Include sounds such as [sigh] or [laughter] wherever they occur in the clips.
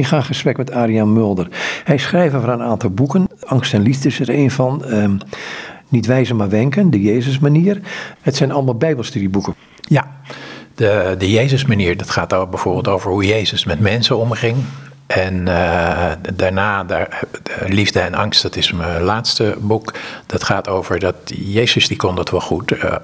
Ik ga gesprek met Ariaan Mulder. Hij is schrijver van een aantal boeken. Angst en liefde is er een van. Ehm, niet wijzen maar wenken, de Jezusmanier. Het zijn allemaal bijbelstudieboeken. Ja, de, de Jezusmanier, dat gaat bijvoorbeeld over hoe Jezus met mensen omging. En uh, daarna, daar, Liefde en Angst, dat is mijn laatste boek. Dat gaat over dat Jezus, die kon dat wel goed. Uh,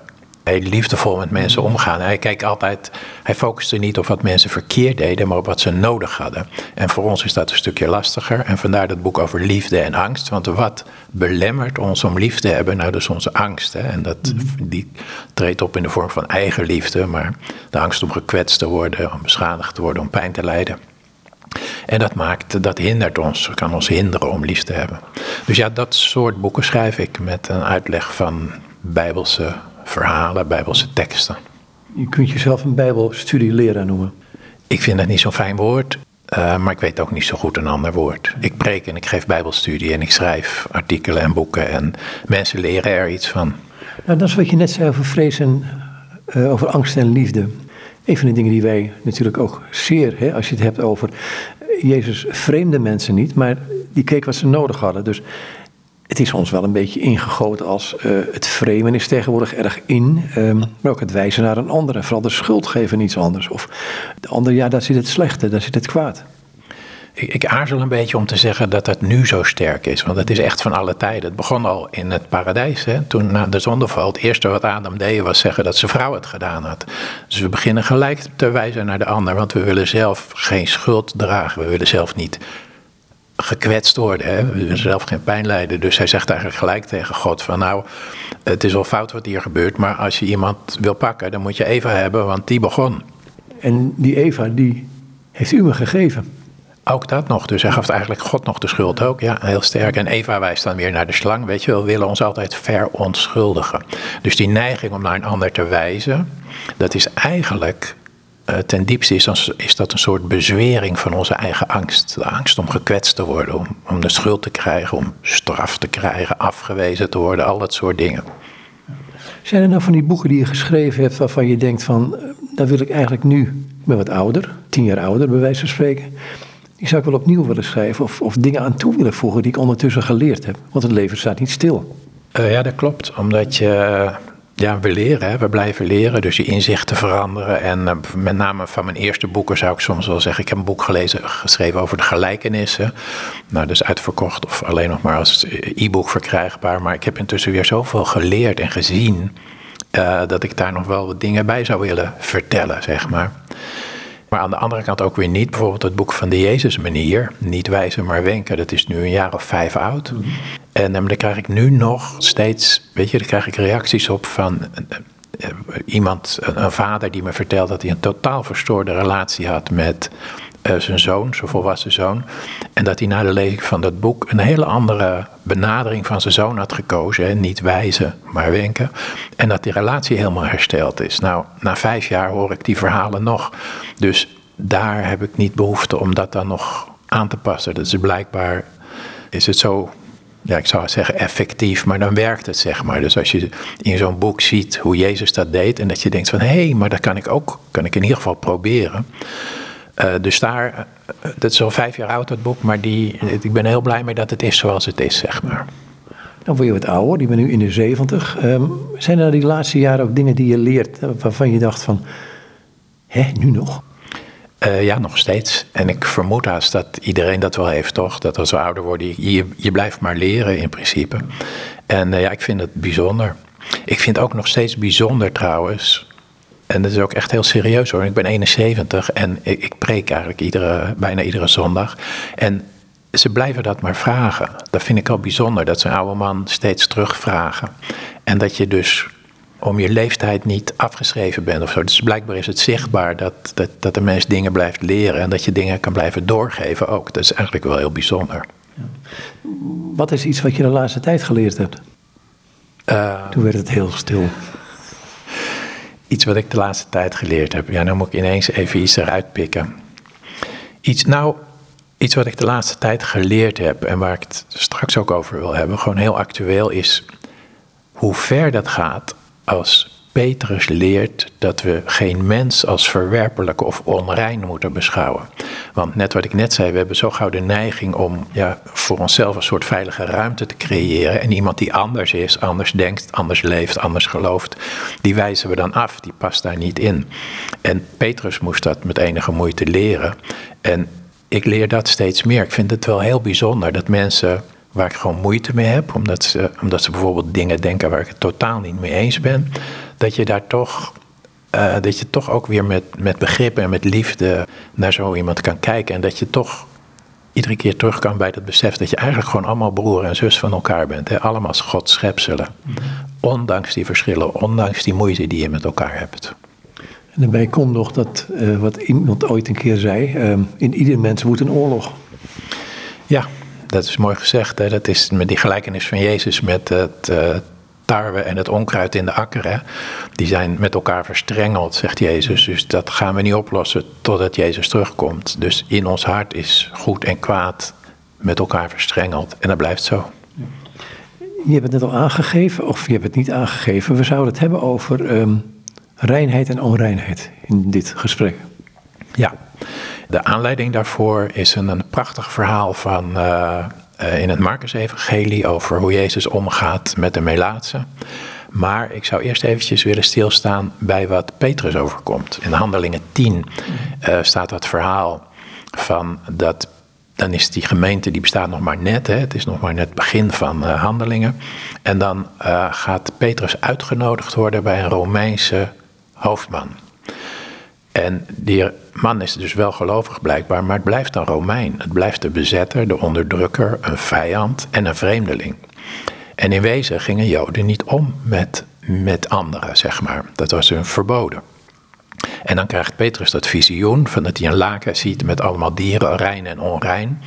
hij liefdevol met mensen omgaan. Hij kijkt altijd, hij focuste niet op wat mensen verkeerd deden, maar op wat ze nodig hadden. En voor ons is dat een stukje lastiger. En vandaar dat boek over liefde en angst. Want wat belemmert ons om lief te hebben? Nou, is onze angst. Hè? En dat, die treedt op in de vorm van eigen liefde, maar de angst om gekwetst te worden, om beschadigd te worden, om pijn te lijden. En dat maakt, dat hindert ons, kan ons hinderen om lief te hebben. Dus ja, dat soort boeken schrijf ik met een uitleg van bijbelse verhalen, bijbelse teksten. Je kunt jezelf een bijbelstudieleraar noemen. Ik vind dat niet zo'n fijn woord, uh, maar ik weet ook niet zo goed een ander woord. Ik preek en ik geef bijbelstudie en ik schrijf artikelen en boeken en mensen leren er iets van. Nou, dat is wat je net zei over vrees en uh, over angst en liefde. Een van de dingen die wij natuurlijk ook zeer, hè, als je het hebt over Jezus vreemde mensen niet, maar die keek wat ze nodig hadden. Dus het is ons wel een beetje ingegoten als uh, het vreemden is tegenwoordig erg in, um, maar ook het wijzen naar een ander en vooral de schuld geven iets anders. Of de ander, ja, daar zit het slechte, daar zit het kwaad. Ik, ik, aarzel een beetje om te zeggen dat het nu zo sterk is, want het is echt van alle tijden. Het begon al in het paradijs, hè? toen na de zondeval. Het eerste wat Adam deed was zeggen dat zijn vrouw het gedaan had. Dus we beginnen gelijk te wijzen naar de ander, want we willen zelf geen schuld dragen. We willen zelf niet gekwetst worden. Hè? We willen zelf geen pijn lijden. Dus hij zegt eigenlijk gelijk tegen God van nou, het is wel fout wat hier gebeurt, maar als je iemand wil pakken, dan moet je Eva hebben, want die begon. En die Eva, die heeft u me gegeven. Ook dat nog. Dus hij gaf eigenlijk God nog de schuld ook. Ja, heel sterk. En Eva wijst dan weer naar de slang. Weet je, we willen ons altijd verontschuldigen. Dus die neiging om naar een ander te wijzen, dat is eigenlijk ten diepste is, dan, is, dat een soort bezwering van onze eigen angst. De angst om gekwetst te worden, om, om de schuld te krijgen, om straf te krijgen, afgewezen te worden, al dat soort dingen. Zijn er nou van die boeken die je geschreven hebt waarvan je denkt van, uh, daar wil ik eigenlijk nu, ik ben wat ouder, tien jaar ouder bij wijze van spreken, die zou ik wel opnieuw willen schrijven of, of dingen aan toe willen voegen die ik ondertussen geleerd heb. Want het leven staat niet stil. Uh, ja, dat klopt. Omdat je ja, we leren, hè? we blijven leren, dus je inzichten veranderen. En uh, met name van mijn eerste boeken zou ik soms wel zeggen: ik heb een boek gelezen, geschreven over de gelijkenissen. Nou, dus uitverkocht of alleen nog maar als e-book verkrijgbaar. Maar ik heb intussen weer zoveel geleerd en gezien. Uh, dat ik daar nog wel wat dingen bij zou willen vertellen, zeg maar. Maar aan de andere kant ook weer niet. Bijvoorbeeld het boek van de Jezus-manier. Niet wijzen, maar wenken. Dat is nu een jaar of vijf oud. Mhm. En daar krijg ik nu nog steeds, weet je, daar krijg ik reacties op van uh, iemand, een, vader die me vertelt dat hij een totaal verstoorde relatie had met zijn zoon, zijn volwassen zoon. En dat hij na de lezing van dat boek een hele andere benadering van zijn zoon had gekozen. Hè? Niet wijzen, maar wenken. En dat die relatie helemaal hersteld is. Nou, na vijf jaar hoor ik die verhalen nog. Dus daar heb ik niet behoefte om dat dan nog aan te passen. Dat is blijkbaar, is het zo ja, ik zou zeggen effectief, maar dan werkt het, zeg maar. Dus als je in zo'n boek ziet hoe Jezus dat deed en dat je denkt van, hé, hey, maar dat kan ik ook, kan ik in ieder geval proberen. Uh, dus daar, uh, dat is al vijf jaar oud, dat boek, maar die, ik ben heel blij mee dat het is zoals het is, zeg maar. Dan word je wat ouder, die ben nu in de zeventig. Um, zijn er die laatste jaren ook dingen die je leert waarvan je dacht van, hè, nu nog? Uh, ja, nog steeds. En ik vermoed haast dat iedereen dat wel heeft, toch? Dat als we ouder worden, je, je blijft maar leren in principe. En uh, ja, ik vind het bijzonder. Ik vind ook nog steeds bijzonder trouwens. En dat is ook echt heel serieus hoor. Ik ben 71 en ik, ik preek eigenlijk iedere, bijna iedere zondag. En ze blijven dat maar vragen. Dat vind ik al bijzonder, dat ze oude man steeds terugvragen. En dat je dus om je leeftijd niet afgeschreven bent of zo. Dus blijkbaar is het zichtbaar dat, dat, dat de mens dingen blijft leren en dat je dingen kan blijven doorgeven ook. Dat is eigenlijk wel heel bijzonder. Ja. Wat is iets wat je de laatste tijd geleerd hebt? Uh, Toen werd het heel stil. Iets wat ik de laatste tijd geleerd heb. Ja, nou moet ik ineens even iets eruit pikken. Iets, nou, iets wat ik de laatste tijd geleerd heb en waar ik het straks ook over wil hebben, gewoon heel actueel, is hoe ver dat gaat als Petrus leert dat we geen mens als verwerpelijk of onrein moeten beschouwen. Want net wat ik net zei, we hebben zo gauw de neiging om ja, voor onszelf een soort veilige ruimte te creëren. En iemand die anders is, anders denkt, anders leeft, anders gelooft, die wijzen we dan af, die past daar niet in. En Petrus moest dat met enige moeite leren. En ik leer dat steeds meer. Ik vind het wel heel bijzonder dat mensen waar ik gewoon moeite mee heb, omdat ze, omdat ze bijvoorbeeld dingen denken waar ik het totaal niet mee eens ben, dat je daar toch, uh, dat je toch ook weer met, met begrip en met liefde naar zo iemand kan kijken en dat je toch iedere keer terug kan bij het besef dat je eigenlijk gewoon allemaal broer en zus van elkaar bent. Hè? Allemaal als God schepselen. Ondanks die verschillen, ondanks die moeite die je met elkaar hebt. En daarbij komt nog dat, uh, wat iemand ooit een keer zei, uh, in ieder mens moet een oorlog. Ja, dat is mooi gezegd. Hè? Dat is met die gelijkenis van Jezus met het uh, tarwe en het onkruid in de akker. Hè? Die zijn met elkaar verstrengeld, zegt Jezus. Dus dat gaan we niet oplossen totdat Jezus terugkomt. Dus in ons hart is goed en kwaad met elkaar verstrengeld. En dat blijft zo. Je hebt het net al aangegeven, of je hebt het niet aangegeven. We zouden het hebben over um, reinheid en onreinheid in dit gesprek. Ja. De aanleiding daarvoor is een, prachtig verhaal van, uh, uh, in het Marcus-evangelie over hoe Jezus omgaat met de Melaatse. Maar ik zou eerst eventjes willen stilstaan bij wat Petrus overkomt. In Handelingen 10 uh, staat dat verhaal van dat dan is die gemeente, die bestaat nog maar net. Hè? Het is nog maar net begin van handelingen. En dan gaat Petrus uitgenodigd worden bij een Romeinse hoofdman. En die man is dus wel gelovig blijkbaar, maar het blijft een Romein. Het blijft de bezetter, de onderdrukker, een vijand en een vreemdeling. En in wezen gingen Joden niet om met, met anderen, zeg maar. Dat was hun verboden. En dan krijgt Petrus dat visioen van dat hij een laken ziet met allemaal dieren, rein en onrein.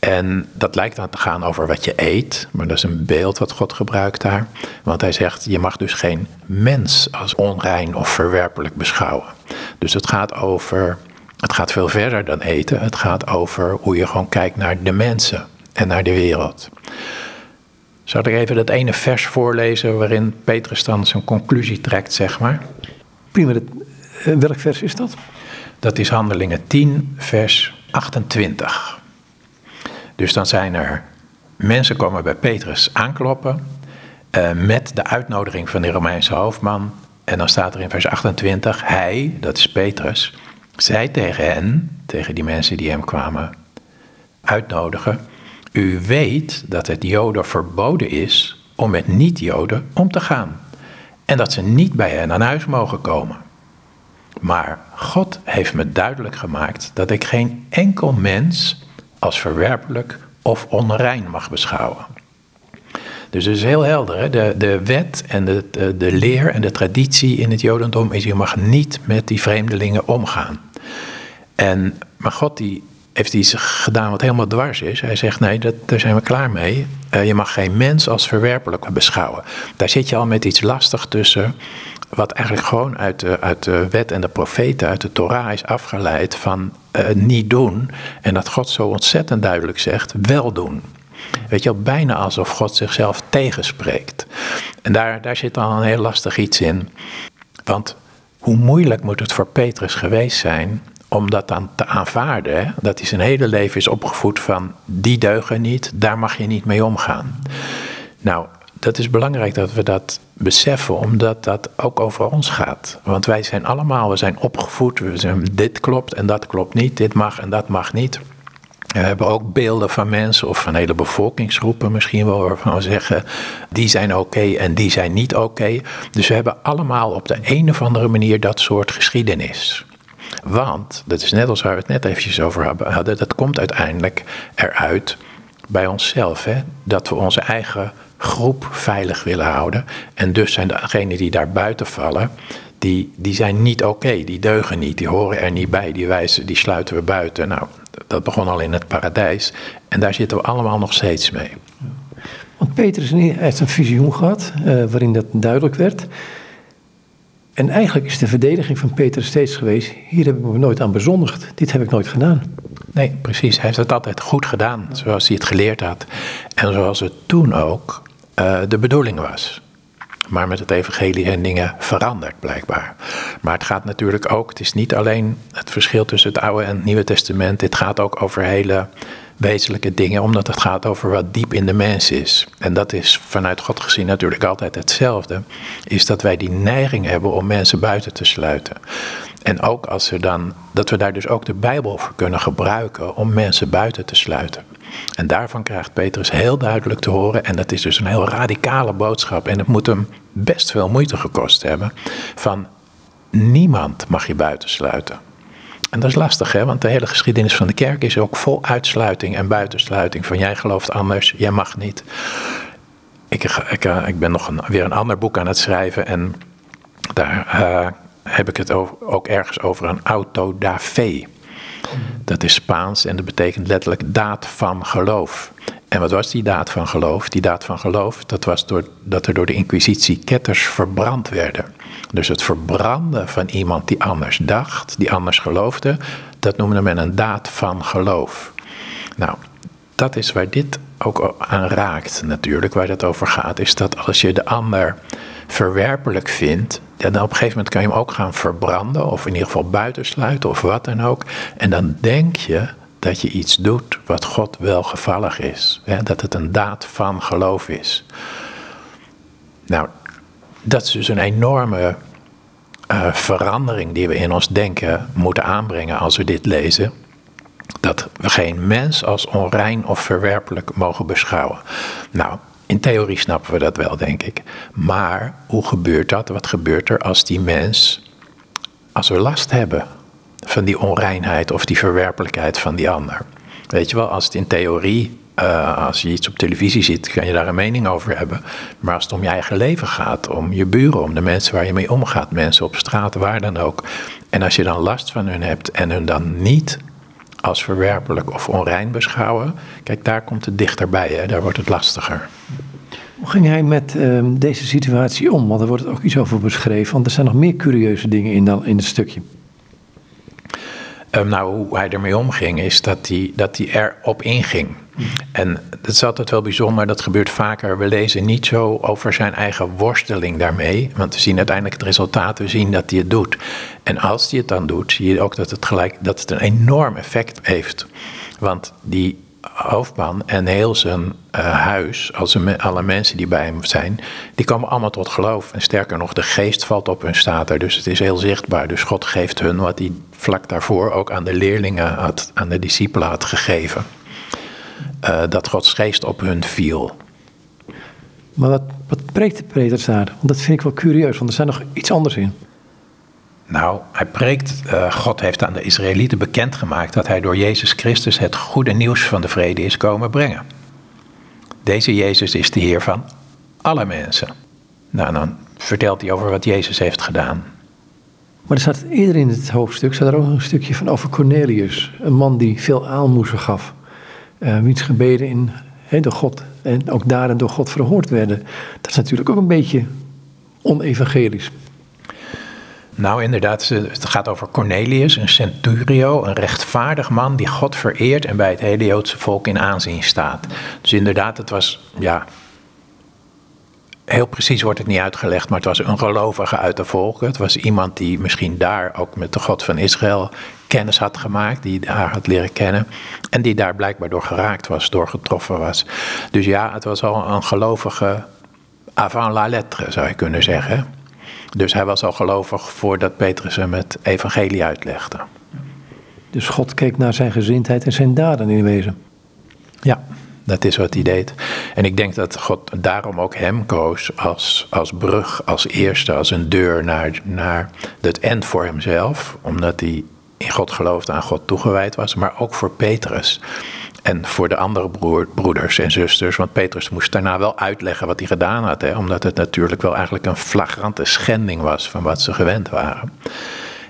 En dat lijkt dan te gaan over wat je eet, maar dat is een beeld wat God gebruikt daar. Want hij zegt, je mag dus geen mens als onrein of verwerpelijk beschouwen. Dus het gaat over, het gaat veel verder dan eten. Het gaat over hoe je gewoon kijkt naar de mensen en naar de wereld. Zal ik even dat ene vers voorlezen waarin Petrus dan zijn conclusie trekt, zeg maar? Prima, eh, welk vers is dat? Dat is Handelingen 10, vers 28. Dus dan zijn er mensen komen bij Petrus aankloppen uh, met de uitnodiging van de Romeinse hoofdman. En dan staat er in vers 28, hij, dat is Petrus, zei tegen hen, tegen die mensen die hem kwamen uitnodigen, u weet dat het Joden verboden is om met niet-Joden om te gaan. En dat ze niet bij hen aan huis mogen komen. Maar God heeft me duidelijk gemaakt dat ik geen enkel mens als verwerpelijk of onrein mag beschouwen. Dus het is heel helder. Hè? De, de wet en de, de, de, leer en de traditie in het Jodendom is: je mag niet met die vreemdelingen omgaan. En, maar God die heeft iets gedaan wat helemaal dwars is. Hij zegt: nee, dat, daar zijn we klaar mee. Uh, je mag geen mens als verwerpelijk beschouwen. Daar zit je al met iets lastig tussen wat eigenlijk gewoon uit de, uit de wet en de profeten, uit de Torah is afgeleid van uh, niet doen. En dat God zo ontzettend duidelijk zegt, wel doen. Weet je wel, bijna alsof God zichzelf tegenspreekt. En daar, daar zit dan een heel lastig iets in. Want hoe moeilijk moet het voor Petrus geweest zijn om dat dan te aanvaarden? Dat hij zijn hele leven is opgevoed van die deugen niet, daar mag je niet mee omgaan. Nou, dat is belangrijk dat we dat beseffen, omdat dat ook over ons gaat. Want wij zijn allemaal, we zijn opgevoed, we zijn, dit klopt en dat klopt niet, dit mag en dat mag niet. We hebben ook beelden van mensen of van hele bevolkingsgroepen misschien wel, waarvan we zeggen, die zijn oké en die zijn niet oké. Dus we hebben allemaal op de een of andere manier dat soort geschiedenis. Want, dat is net als waar we het net eventjes over hadden, dat komt uiteindelijk eruit bij onszelf. Hè? Dat we onze eigen groep veilig willen houden. En dus zijn degenen die daar buiten vallen, die, die zijn niet oké, die deugen niet, die horen er niet bij, die, wijzen, die sluiten we buiten. Nou, dat begon al in het paradijs en daar zitten we allemaal nog steeds mee. Want Petrus heeft een visioen gehad uh, waarin dat duidelijk werd. En eigenlijk is de verdediging van Petrus steeds geweest: hier heb ik me nooit aan bezondigd, dit heb ik nooit gedaan. Nee, precies. Hij heeft het altijd goed gedaan, zoals hij het geleerd had. En zoals het toen ook uh, de bedoeling was. maar met het evangelie zijn dingen veranderd blijkbaar. Maar het gaat natuurlijk ook, het is niet alleen het verschil tussen het Oude en het Nieuwe Testament. Dit gaat ook over hele wezenlijke dingen, omdat het gaat over wat diep in de mens is. En dat is vanuit God gezien natuurlijk altijd hetzelfde. Is dat wij die neiging hebben om mensen buiten te sluiten. En ook als er dan, dat we daar dus ook de Bijbel voor kunnen gebruiken om mensen buiten te sluiten. En daarvan krijgt Petrus heel duidelijk te horen, en dat is dus een heel radicale boodschap, en het moet hem best veel moeite gekost hebben, van niemand mag je buitensluiten. En dat is lastig, hè? want de hele geschiedenis van de kerk is ook vol uitsluiting en buitensluiting. Van jij gelooft anders, jij mag niet. Ik, ik, eh, ben nog weer een ander boek aan het schrijven en daar uh, heb ik het ook ergens over een autodafé. Dat is Spaans en dat betekent letterlijk daad van geloof. En wat was die daad van geloof? Die daad van geloof, dat was door, dat er door de inquisitie ketters verbrand werden. Dus het verbranden van iemand die anders dacht, die anders geloofde, dat noemde men een daad van geloof. Nou, dat is waar dit ook aan raakt natuurlijk, waar het over gaat, is dat als je de ander verwerpelijk vindt, dan op een gegeven moment kan je hem ook gaan verbranden, of in ieder geval buitensluiten, of wat dan ook. En dan denk je dat je iets doet wat God wel gevallig is. Hè? Dat het een daad van geloof is. Nou, dat is dus een enorme uh, verandering die we in ons denken moeten aanbrengen als we dit lezen. Dat we geen mens als onrein of verwerpelijk mogen beschouwen. Nou, in theorie snappen we dat wel, denk ik. Maar hoe gebeurt dat? Wat gebeurt er als die mens, als we last hebben van die onreinheid of die verwerpelijkheid van die ander? Weet je wel, als het in theorie, uh, als je iets op televisie ziet, kan je daar een mening over hebben. Maar als het om je eigen leven gaat, om je buren, om de mensen waar je mee omgaat, mensen op straat, waar dan ook. En als je dan last van hun hebt en hun dan niet als verwerpelijk of onrein beschouwen, kijk, daar komt het dichterbij, hè? daar wordt het lastiger. Hoe ging hij met ehm, deze situatie om? Want er wordt ook iets over beschreven, want er zijn nog meer curieuze dingen in, dan, in het stukje. Um, nou, hoe hij ermee omging, is dat hij, dat hij erop inging. En dat is altijd wel bijzonder, dat gebeurt vaker. We lezen niet zo over zijn eigen worsteling daarmee, want we zien uiteindelijk het resultaat, we zien dat hij het doet. En als hij het dan doet, zie je ook dat het gelijk dat het een enorm effect heeft. Want die hoofdman en heel zijn uh, huis, als alle mensen die bij hem zijn, die komen allemaal tot geloof. En sterker nog, de geest valt op hun staat er. Dus het is heel zichtbaar. Dus God geeft hun wat hij vlak daarvoor ook aan de leerlingen had, aan de discipelen had gegeven. Uh, dat Gods geest op hun viel. Maar wat, wat preekt de preders daar? Want dat vind ik wel curieus, want er zijn nog iets anders in. Nou, hij preekt, uh, God heeft aan de Israëlieten bekendgemaakt dat hij door Jezus Christus het goede nieuws van de vrede is komen brengen. Deze Jezus is de Heer van alle mensen. Nou, dan vertelt hij over wat Jezus heeft gedaan. Maar er staat eerder in het hoofdstuk, staat er ook een stukje van over Cornelius. Een man die veel aalmoezen gaf. Uh, wiens gebeden in, door God en ook daarin door God verhoord werden. Dat is natuurlijk ook een beetje onevangelisch. Nou, inderdaad, het gaat over Cornelius, een centurio, een rechtvaardig man die God vereert en bij het hele Joodse volk in aanzien staat. Dus inderdaad, het was, ja, heel precies wordt het niet uitgelegd, maar het was een gelovige uit de volken. Het was iemand die misschien daar ook met de God van Israël kennis had gemaakt, die haar had leren kennen en die daar blijkbaar door geraakt was, door getroffen was. Dus ja, het was al een gelovige avant la lettre, zou je kunnen zeggen. Dus hij was al gelovig voordat Petrus hem het evangelie uitlegde. Dus God keek naar zijn gezindheid en zijn daden in wezen. Ja, dat is wat hij deed. En ik denk dat God daarom ook hem koos als, als brug, als eerste, als een deur naar, naar het end voor hemzelf. Omdat hij in God geloofde, aan God toegewijd was. Maar ook voor Petrus. En voor de andere broer, broeders en zusters, want Petrus moest daarna wel uitleggen wat hij gedaan had, hè, omdat het natuurlijk wel eigenlijk een flagrante schending was van wat ze gewend waren.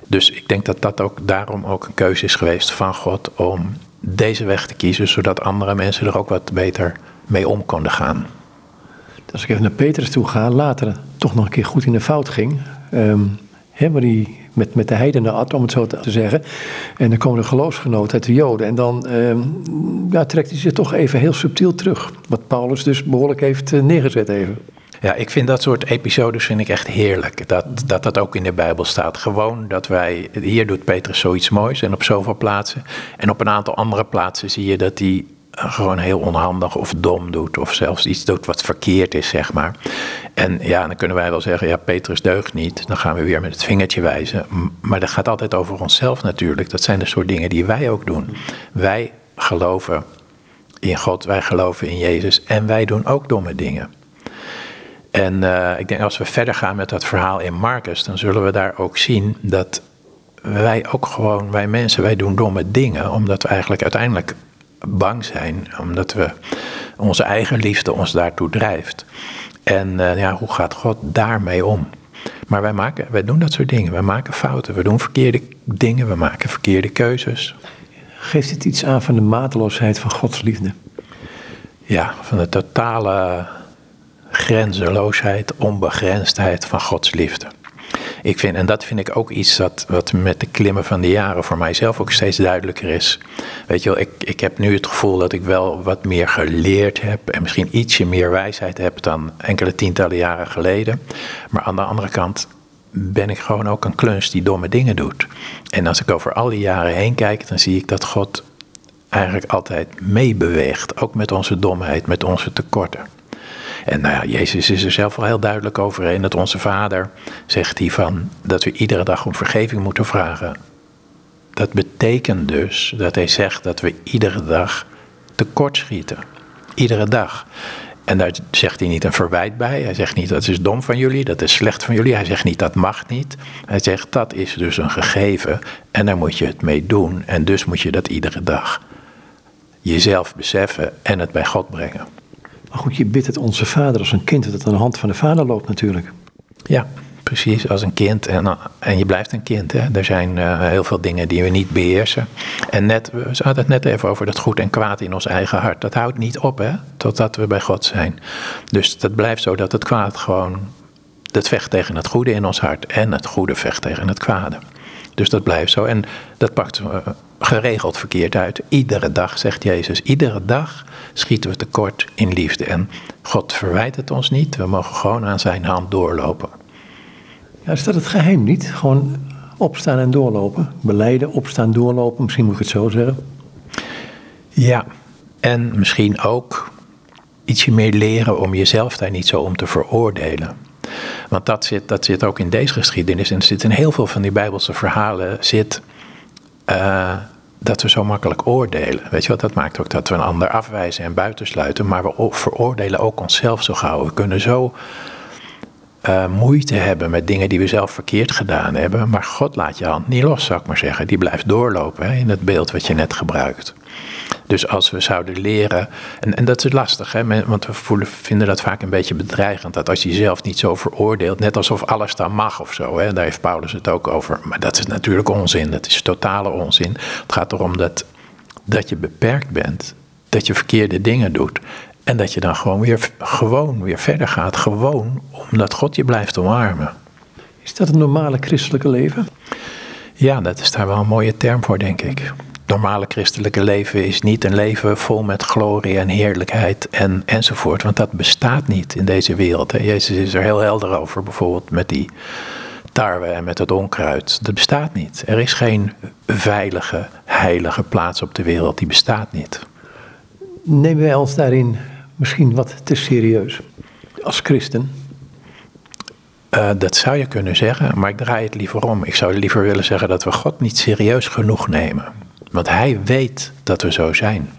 Dus ik denk dat dat ook daarom ook een keuze is geweest van God om deze weg te kiezen, zodat andere mensen er ook wat beter mee om konden gaan. Als ik even naar Petrus toe ga, later toch nog een keer goed in de fout ging, um, hè, waar hij met, met de heidenen at, om het zo te zeggen. En dan komen de geloofsgenoten uit de Joden. En dan uh, ja, trekt hij zich toch even heel subtiel terug. Wat Paulus dus behoorlijk heeft uh, neergezet even. Ja, ik vind dat soort episodes vind ik echt heerlijk. Dat, dat dat ook in de Bijbel staat. Gewoon dat wij. Hier doet Petrus zoiets moois en op zoveel plaatsen. En op een aantal andere plaatsen zie je dat hij gewoon heel onhandig of dom doet. Of zelfs iets doet wat verkeerd is, zeg maar. En ja, dan kunnen wij wel zeggen: ja, Petrus deugt niet. Dan gaan we weer met het vingertje wijzen. Maar dat gaat altijd over onszelf natuurlijk. Dat zijn de soort dingen die wij ook doen. Wij geloven in God, wij geloven in Jezus. En wij doen ook domme dingen. En uh, ik denk als we verder gaan met dat verhaal in Marcus, dan zullen we daar ook zien dat wij ook gewoon, wij mensen, wij doen domme dingen, omdat we eigenlijk uiteindelijk bang zijn, omdat we onze eigen liefde ons daartoe drijft. En uh, ja, hoe gaat God daarmee om? Maar wij, maken, wij doen dat soort dingen. Wij maken fouten, we doen verkeerde dingen, we maken verkeerde keuzes. Geeft dit iets aan van de mateloosheid van Gods liefde? Ja, van de totale grenzeloosheid, onbegrensdheid van Gods liefde. Ik vind, en dat vind ik ook iets dat, wat met de klimmen van de jaren voor mijzelf ook steeds duidelijker is. Weet je wel, ik, ik heb nu het gevoel dat ik wel wat meer geleerd heb en misschien ietsje meer wijsheid heb dan enkele tientallen jaren geleden. Maar aan de andere kant ben ik gewoon ook een kluns die domme dingen doet. En als ik over al die jaren heen kijk, dan zie ik dat God eigenlijk altijd meebeweegt. Ook met onze domheid, met onze tekorten. En nou ja, Jezus is er zelf wel heel duidelijk over. En dat onze Vader zegt hij van dat we iedere dag om vergeving moeten vragen. Dat betekent dus dat hij zegt dat we iedere dag tekortschieten. Iedere dag. En daar zegt hij niet een verwijt bij. Hij zegt niet dat is dom van jullie, dat is slecht van jullie. Hij zegt niet dat mag niet. Hij zegt dat is dus een gegeven en daar moet je het mee doen. En dus moet je dat iedere dag jezelf beseffen en het bij God brengen. Maar goed, je bidt het onze vader als een kind dat het aan de hand van de vader loopt natuurlijk. Ja, precies, als een kind. En, en je blijft een kind. Hè? Er zijn uh, heel veel dingen die we niet beheersen. En net, we hadden het net even over dat goed en kwaad in ons eigen hart. Dat houdt niet op, hè, totdat we bij God zijn. Dus dat blijft zo dat het kwaad gewoon, dat vecht tegen het goede in ons hart. En het goede vecht tegen het kwade. Dus dat blijft zo. En dat pakt uh, geregeld verkeerd uit. Iedere dag, zegt Jezus, iedere dag schieten we tekort in liefde. En God verwijt het ons niet. We mogen gewoon aan zijn hand doorlopen. Ja, is dat het geheim niet? Gewoon opstaan en doorlopen. Beleiden, opstaan, doorlopen. Misschien moet ik het zo zeggen. Ja, en misschien ook ietsje meer leren om jezelf daar niet zo om te veroordelen. Want dat zit, dat zit ook in deze geschiedenis. En er zit in heel veel van die Bijbelse verhalen zit. Uh, dat we zo makkelijk oordelen. Weet je wat, dat maakt ook dat we een ander afwijzen en buitensluiten. Maar we veroordelen ook onszelf zo gauw. We kunnen zo uh, moeite hebben met dingen die we zelf verkeerd gedaan hebben. Maar God laat je hand niet los, zou ik maar zeggen. Die blijft doorlopen hè, in het beeld wat je net gebruikt. Dus als we zouden leren, en, en dat is lastig, hè, want we voelen, vinden dat vaak een beetje bedreigend, dat als je jezelf niet zo veroordeelt, net alsof alles dan mag of zo, hè, daar heeft Paulus het ook over. Maar dat is natuurlijk onzin, dat is totale onzin. Het gaat erom dat, dat je beperkt bent, dat je verkeerde dingen doet. En dat je dan gewoon weer, gewoon weer verder gaat, gewoon omdat God je blijft omarmen. Is dat een normale christelijke leven? Ja, dat is daar wel een mooie term voor, denk ik normale christelijke leven is niet een leven vol met glorie en heerlijkheid en, enzovoort. Want dat bestaat niet in deze wereld. Hè. Jezus is er heel helder over, bijvoorbeeld met die tarwe en met het onkruid. Dat bestaat niet. Er is geen veilige, heilige plaats op de wereld. Die bestaat niet. Nemen wij ons daarin misschien wat te serieus als christen? Uh, dat zou je kunnen zeggen, maar ik draai het liever om. Ik zou liever willen zeggen dat we God niet serieus genoeg nemen. Want hij weet dat we zo zijn.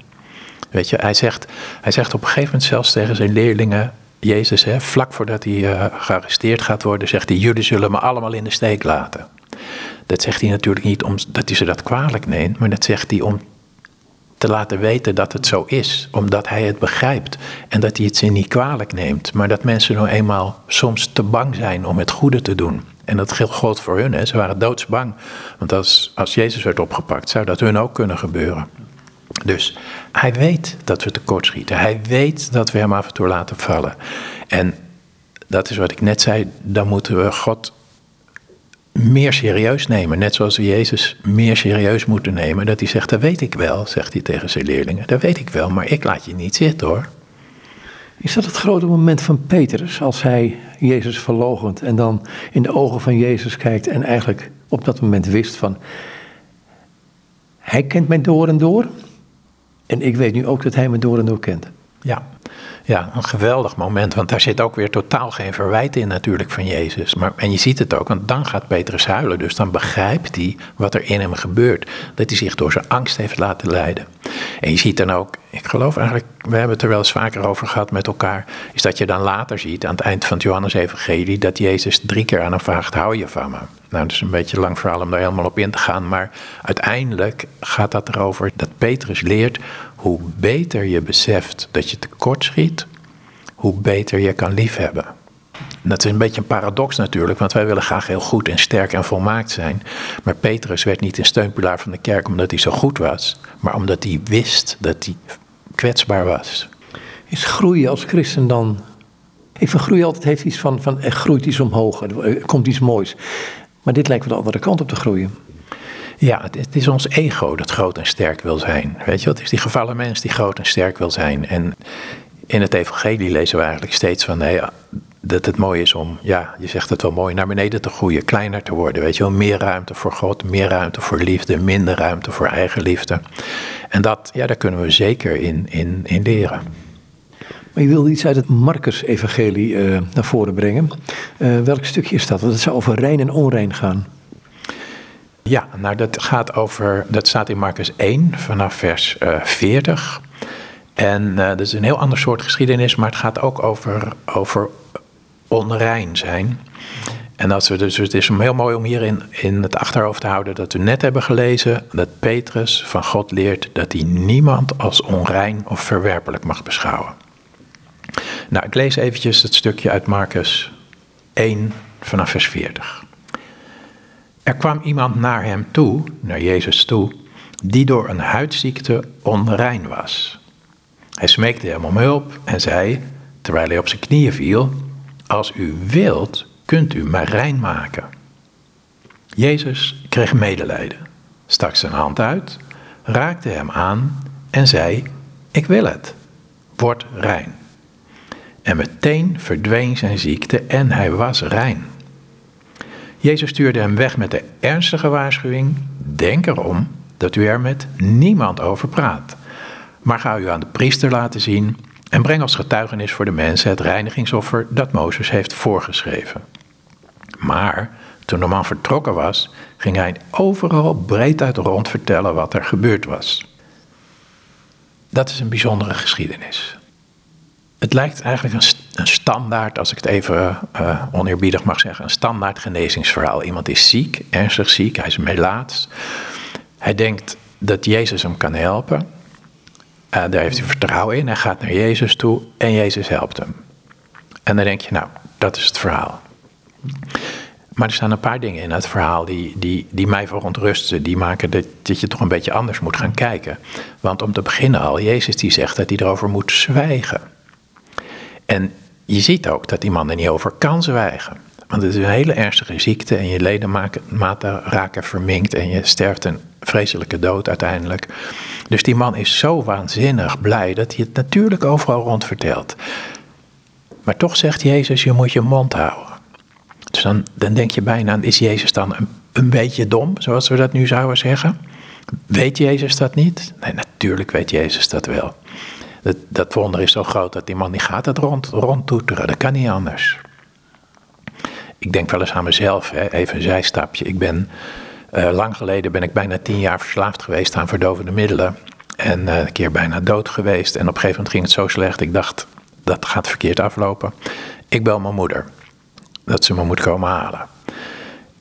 Weet je, hij zegt, hij zegt op een gegeven moment zelfs tegen zijn leerlingen, Jezus, hè, vlak voordat hij uh, gearresteerd gaat worden, zegt hij: Jullie zullen me allemaal in de steek laten. Dat zegt hij natuurlijk niet omdat hij ze dat kwalijk neemt, maar dat zegt hij om te laten weten dat het zo is, omdat hij het begrijpt en dat hij het ze niet kwalijk neemt, maar dat mensen nou eenmaal soms te bang zijn om het goede te doen. En dat geldt voor hun. Hè. Ze waren doodsbang. Want als, als Jezus werd opgepakt, zou dat hun ook kunnen gebeuren. Dus hij weet dat we tekortschieten. Hij weet dat we hem af en toe laten vallen. En dat is wat ik net zei. Dan moeten we God meer serieus nemen. Net zoals we Jezus meer serieus moeten nemen. Dat hij zegt, dat weet ik wel, zegt hij tegen zijn leerlingen. Dat weet ik wel, maar ik laat je niet zitten hoor. Is dat het grote moment van Petrus als hij Jezus verlogent en dan in de ogen van Jezus kijkt en eigenlijk op dat moment wist van hij kent mij door en door en ik weet nu ook dat hij me door en door kent. Ja, ja, een geweldig moment, want daar zit ook weer totaal geen verwijt in natuurlijk van Jezus. Maar, en je ziet het ook, want dan gaat Petrus huilen, dus dan begrijpt hij wat er in hem gebeurt. Dat hij zich door zijn angst heeft laten leiden. En je ziet dan ook, ik geloof eigenlijk, we hebben het er wel eens vaker over gehad met elkaar, is dat je dan later ziet aan het eind van het Johannes-evangelie dat Jezus drie keer aan hem vraagt, hou je van me? Nou, dat is een beetje lang verhaal om daar helemaal op in te gaan, maar uiteindelijk gaat dat erover dat Petrus leert hoe beter je beseft dat je tekort schiet, hoe beter je kan liefhebben. Dat is een beetje een paradox natuurlijk, want wij willen graag heel goed en sterk en volmaakt zijn. Maar Petrus werd niet een steunpilaar van de kerk omdat hij zo goed was, maar omdat hij wist dat hij kwetsbaar was. Is groeien als christen dan. Ik vind groei altijd heeft iets van, van er groeit iets omhoog, er komt iets moois. Maar dit lijkt wel de andere kant op te groeien. Ja, het, is ons ego dat groot en sterk wil zijn. Weet je, het is die gevallen mens die groot en sterk wil zijn. En in het evangelie lezen we eigenlijk steeds van nee, dat het mooi is om, ja, je zegt het wel mooi, naar beneden te groeien, kleiner te worden. Weet je wel, meer ruimte voor God, meer ruimte voor liefde, minder ruimte voor eigen liefde. En dat, ja, daar kunnen we zeker in, in, in leren. Maar je wilde iets uit het Marcus-evangelie uh, naar voren brengen. Uh, welk stukje is dat? Want het zou over rein en onrein gaan. Ja, nou dat gaat over, dat staat in Marcus 1 vanaf vers uh, eh, 40. En uh, dat is een heel ander soort geschiedenis, maar het gaat ook over, over onrein zijn. En dat we dus, het is heel mooi om hier in, in het achterhoofd te houden dat we net hebben gelezen dat Petrus van God leert dat hij niemand als onrein of verwerpelijk mag beschouwen. Nou, ik lees eventjes het stukje uit Marcus 1 vanaf vers 40. Er kwam iemand naar hem toe, naar Jezus toe, die door een huidziekte onrein was. Hij smeekte hem om hulp en zei, terwijl hij op zijn knieën viel, als u wilt, kunt u mij rein maken. Jezus kreeg medelijden, stak zijn hand uit, raakte hem aan en zei, ik wil het, word rein. En meteen verdween zijn ziekte en hij was rein. Jezus stuurde hem weg met de ernstige waarschuwing: Denk erom dat u er met niemand over praat. Maar ga u aan de priester laten zien en breng als getuigenis voor de mensen het reinigingsoffer dat Mozes heeft voorgeschreven. Maar toen de man vertrokken was, ging hij overal breed uit rond vertellen wat er gebeurd was. Dat is een bijzondere geschiedenis. Het lijkt eigenlijk een, een standaard, als ik het even uh, oneerbiedig mag zeggen, een standaard genezingsverhaal. Iemand is ziek, ernstig ziek, hij is melaats. Hij denkt dat Jezus hem kan helpen. Uh, daar heeft hij vertrouwen in. Hij gaat naar Jezus toe en Jezus helpt hem. En dan denk je, nou, dat is het verhaal. Maar er staan een paar dingen in het verhaal die, die, die mij verontrusten. Die maken dat, dat je toch een beetje anders moet gaan kijken. Want om te beginnen al, Jezus die zegt dat hij erover moet zwijgen. En je ziet ook dat die man er niet over kan zwijgen. Want het is een hele ernstige ziekte en je ledematen raken verminkt en je sterft een vreselijke dood uiteindelijk. Dus die man is zo waanzinnig blij dat hij het natuurlijk overal rond vertelt. Maar toch zegt Jezus, je moet je mond houden. Dus dan, dan denk je bijna, is Jezus dan een, een beetje dom, zoals we dat nu zouden zeggen? Weet Jezus dat niet? Nee, natuurlijk weet Jezus dat wel. Dat, dat wonder is zo groot dat die man die gaat het rond, rondtoeteren. Dat kan niet anders. Ik denk wel eens aan mezelf, hè, even een zijstapje. Ik ben, uh, lang geleden ben ik bijna tien jaar verslaafd geweest aan verdovende middelen. En uh, een keer bijna dood geweest. En op een gegeven moment ging het zo slecht. Ik dacht, dat gaat verkeerd aflopen. Ik bel mijn moeder. Dat ze me moet komen halen.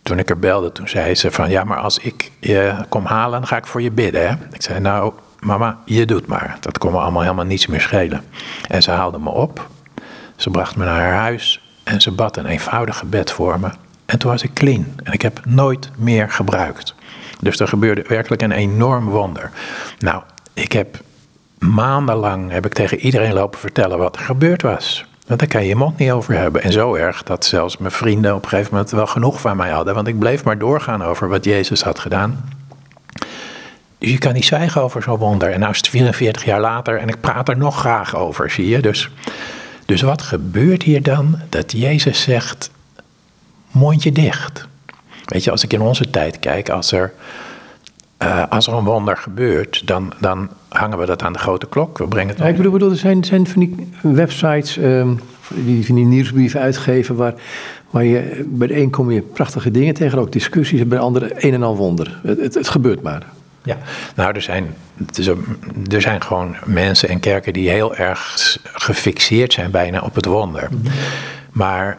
Toen ik er belde, toen zei ze van... Ja, maar als ik je kom halen, dan ga ik voor je bidden. Hè? Ik zei, nou, mama, je doet maar. Dat kon me allemaal helemaal niets meer schelen. En ze haalde me op. Ze bracht me naar haar huis. En ze bad een eenvoudig gebed voor me. En toen was ik clean. En ik heb nooit meer gebruikt. Dus er gebeurde werkelijk een enorm wonder. Nou, ik heb maandenlang heb ik tegen iedereen lopen vertellen wat er gebeurd was. Want daar kan je je mond niet over hebben. En zo erg dat zelfs mijn vrienden op een gegeven moment wel genoeg van mij hadden. Want ik bleef maar doorgaan over wat Jezus had gedaan. Dus je kan niet zwijgen over zo'n wonder. En nu is het 44 jaar later en ik praat er nog graag over, zie je. Dus Dus wat gebeurt hier dan? Dat Jezus zegt, mondje dicht. Weet je, als ik in onze tijd kijk, als er, uh, als er een wonder gebeurt, dan, dan hangen we dat aan de grote klok. We brengen het ja, ik bedoel, er zijn, zijn van die websites um, die van die nieuwsbrieven uitgeven waar, waar je bij de een kom je prachtige dingen tegen, ook discussies, en bij de andere een en al wonder. Het, het, het gebeurt maar. Ja, nou, er zijn, er zijn gewoon mensen en kerken die heel erg gefixeerd zijn bijna op het wonder. Mhm. Maar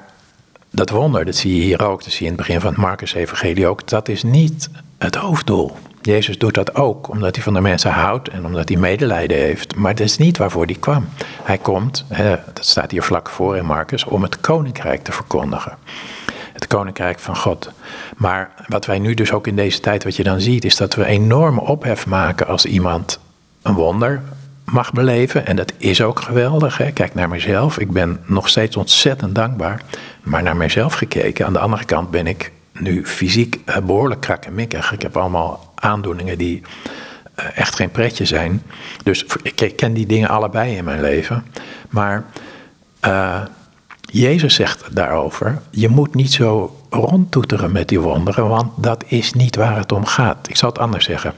dat wonder, dat zie je hier ook, dat zie je in het begin van het Marcus-evangelie ook, dat is niet het hoofddoel. Jezus doet dat ook omdat hij van de mensen houdt en omdat hij medelijden heeft. Maar dat is niet waarvoor hij kwam. Hij komt, hè, dat staat hier vlak voor in Marcus, om het koninkrijk te verkondigen. Het koninkrijk van God. Maar wat wij nu dus ook in deze tijd, wat je dan ziet, is dat we enorme ophef maken als iemand een wonder mag beleven. En dat is ook geweldig. Hè? Kijk naar mezelf. Ik ben nog steeds ontzettend dankbaar. Maar naar mezelf gekeken, aan de andere kant ben ik nu fysiek eh, behoorlijk krakkemikkig. Ik heb allemaal aandoeningen die eh, echt geen pretje zijn. Dus ik ken die dingen allebei in mijn leven. Maar uh, Jezus zegt daarover: je moet niet zo rondtoeteren met die wonderen, want dat is niet waar het om gaat. Ik zal het anders zeggen.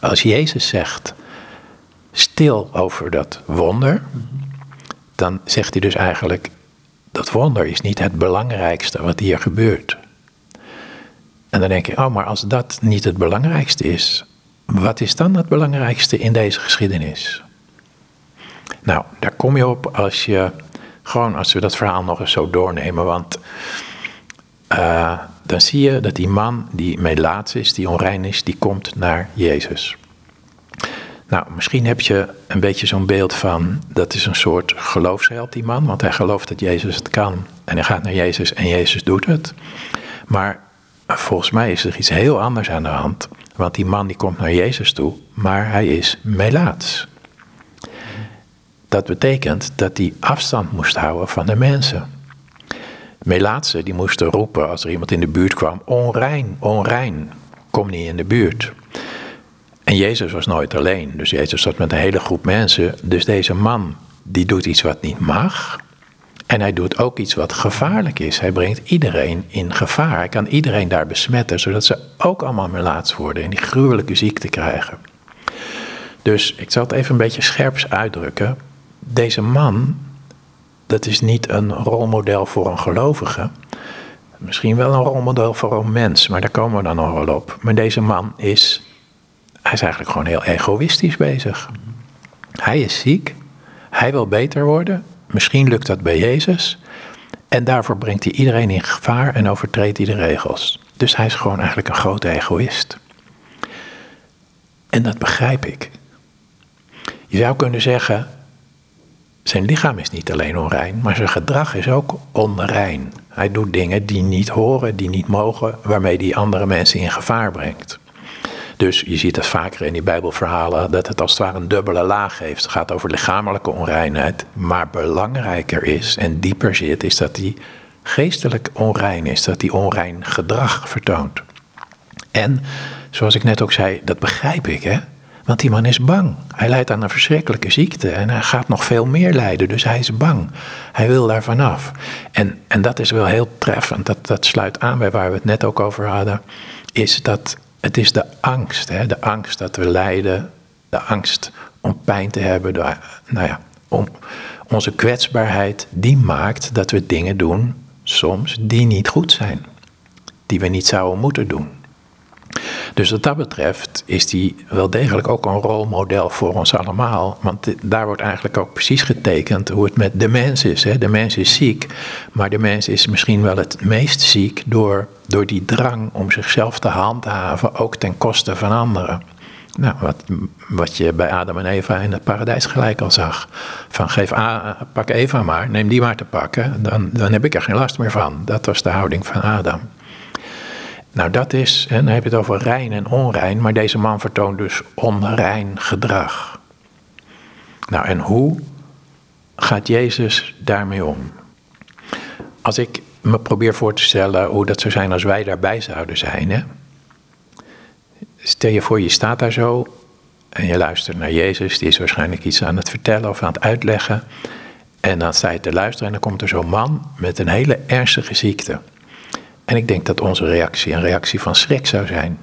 Als Jezus zegt stil over dat wonder, dan zegt hij dus eigenlijk: dat wonder is niet het belangrijkste wat hier gebeurt. En dan denk je, oh, maar als dat niet het belangrijkste is, wat is dan het belangrijkste in deze geschiedenis? Nou, daar kom je op als je, gewoon als we dat verhaal nog eens zo doornemen, want uh, dan zie je dat die man die melaats is, die onrein is, die komt naar Jezus. Nou, misschien heb je een beetje zo'n beeld van, dat is een soort geloofsheld die man, want hij gelooft dat Jezus het kan en hij gaat naar Jezus en Jezus doet het. Maar volgens mij is er iets heel anders aan de hand, want die man die komt naar Jezus toe, maar hij is melaats. Dat betekent dat hij afstand moest houden van de mensen. Melaatsen die moesten roepen als er iemand in de buurt kwam, onrein, onrein, kom niet in de buurt. En Jezus was nooit alleen, dus Jezus zat met een hele groep mensen. Dus deze man, die doet iets wat niet mag. En hij doet ook iets wat gevaarlijk is. Hij brengt iedereen in gevaar. Hij kan iedereen daar besmetten, zodat ze ook allemaal melaats worden en die gruwelijke ziekte krijgen. Dus ik zal het even een beetje scherps uitdrukken. Deze man, dat is niet een rolmodel voor een gelovige. Misschien wel een rolmodel voor een mens, maar daar komen we dan nog wel op. Maar deze man is hij is eigenlijk gewoon heel egoïstisch bezig. Hij is ziek, hij wil beter worden, misschien lukt dat bij Jezus. En daarvoor brengt hij iedereen in gevaar en overtreedt hij de regels. Dus hij is gewoon eigenlijk een grote egoïst. En dat begrijp ik. Je zou kunnen zeggen, zijn lichaam is niet alleen onrein, maar zijn gedrag is ook onrein. Hij doet dingen die niet horen, die niet mogen, waarmee hij andere mensen in gevaar brengt. Dus je ziet het vaker in die Bijbelverhalen dat het als het ware een dubbele laag heeft. Het gaat over lichamelijke onreinheid, maar belangrijker is en dieper zit, is dat hij geestelijk onrein is, dat hij onrein gedrag vertoont. En, zoals ik net ook zei, dat begrijp ik, hè. Want die man is bang. Hij lijdt aan een verschrikkelijke ziekte en hij gaat nog veel meer lijden, dus hij is bang. Hij wil daar vanaf. En, en dat is wel heel treffend, dat, dat sluit aan bij waar we het net ook over hadden, is dat het is de angst, hè? de angst dat we lijden, de angst om pijn te hebben, nou ja, om onze kwetsbaarheid, die maakt dat we dingen doen, soms, die niet goed zijn. Die we niet zouden moeten doen. Dus wat dat betreft is die wel degelijk ook een rolmodel voor ons allemaal. Want daar wordt eigenlijk ook precies getekend hoe het met de mens is. Hè. De mens is ziek, maar de mens is misschien wel het meest ziek door, door die drang om zichzelf te handhaven, ook ten koste van anderen. Nou, wat, wat je bij Adam en Eva in het paradijs gelijk al zag. Van geef A, pak Eva maar, neem die maar te pakken, dan, dan heb ik er geen last meer van. Dat was de houding van Adam. Nou, dat is, en dan heb je het over rein en onrein, maar deze man vertoont dus onrein gedrag. Nou, en hoe gaat Jezus daarmee om? Als ik me probeer voor te stellen hoe dat zou zijn als wij daarbij zouden zijn. Hè? Stel je voor, je staat daar zo en je luistert naar Jezus, die is waarschijnlijk iets aan het vertellen of aan het uitleggen. En dan sta je te luisteren en dan komt er zo'n man met een hele ernstige ziekte. En ik denk dat onze reactie een reactie van schrik zou zijn.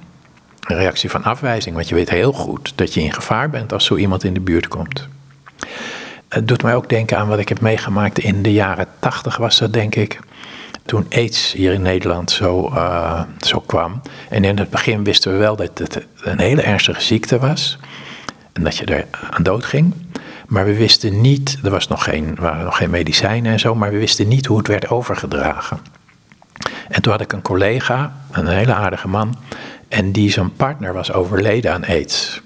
Een reactie van afwijzing, want je weet heel goed dat je in gevaar bent als zo iemand in de buurt komt. Het doet mij ook denken aan wat ik heb meegemaakt in de jaren tachtig was dat denk ik. Toen AIDS hier in Nederland zo, uh, zo kwam. En in het begin wisten we wel dat het een hele ernstige ziekte was. En dat je er aan dood ging. Maar we wisten niet, er was nog geen, waren nog geen medicijnen en zo, maar we wisten niet hoe het werd overgedragen. En toen had ik een collega, een hele aardige man, en die zijn partner was overleden aan aids.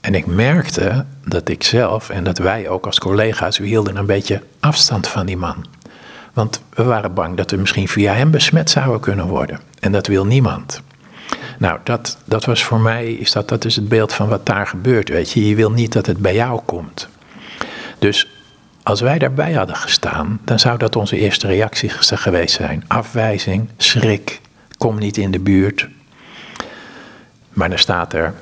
En ik merkte dat ik zelf en dat wij ook als collega's, we hielden een beetje afstand van die man. Want we waren bang dat we misschien via hem besmet zouden kunnen worden. En dat wil niemand. Nou, dat, dat was voor mij, is dat, dat is het beeld van wat daar gebeurt. Weet je, je wil niet dat het bij jou komt. Dus als wij daarbij hadden gestaan, dan zou dat onze eerste reactie geweest zijn. Afwijzing, schrik, kom niet in de buurt. Maar dan staat er,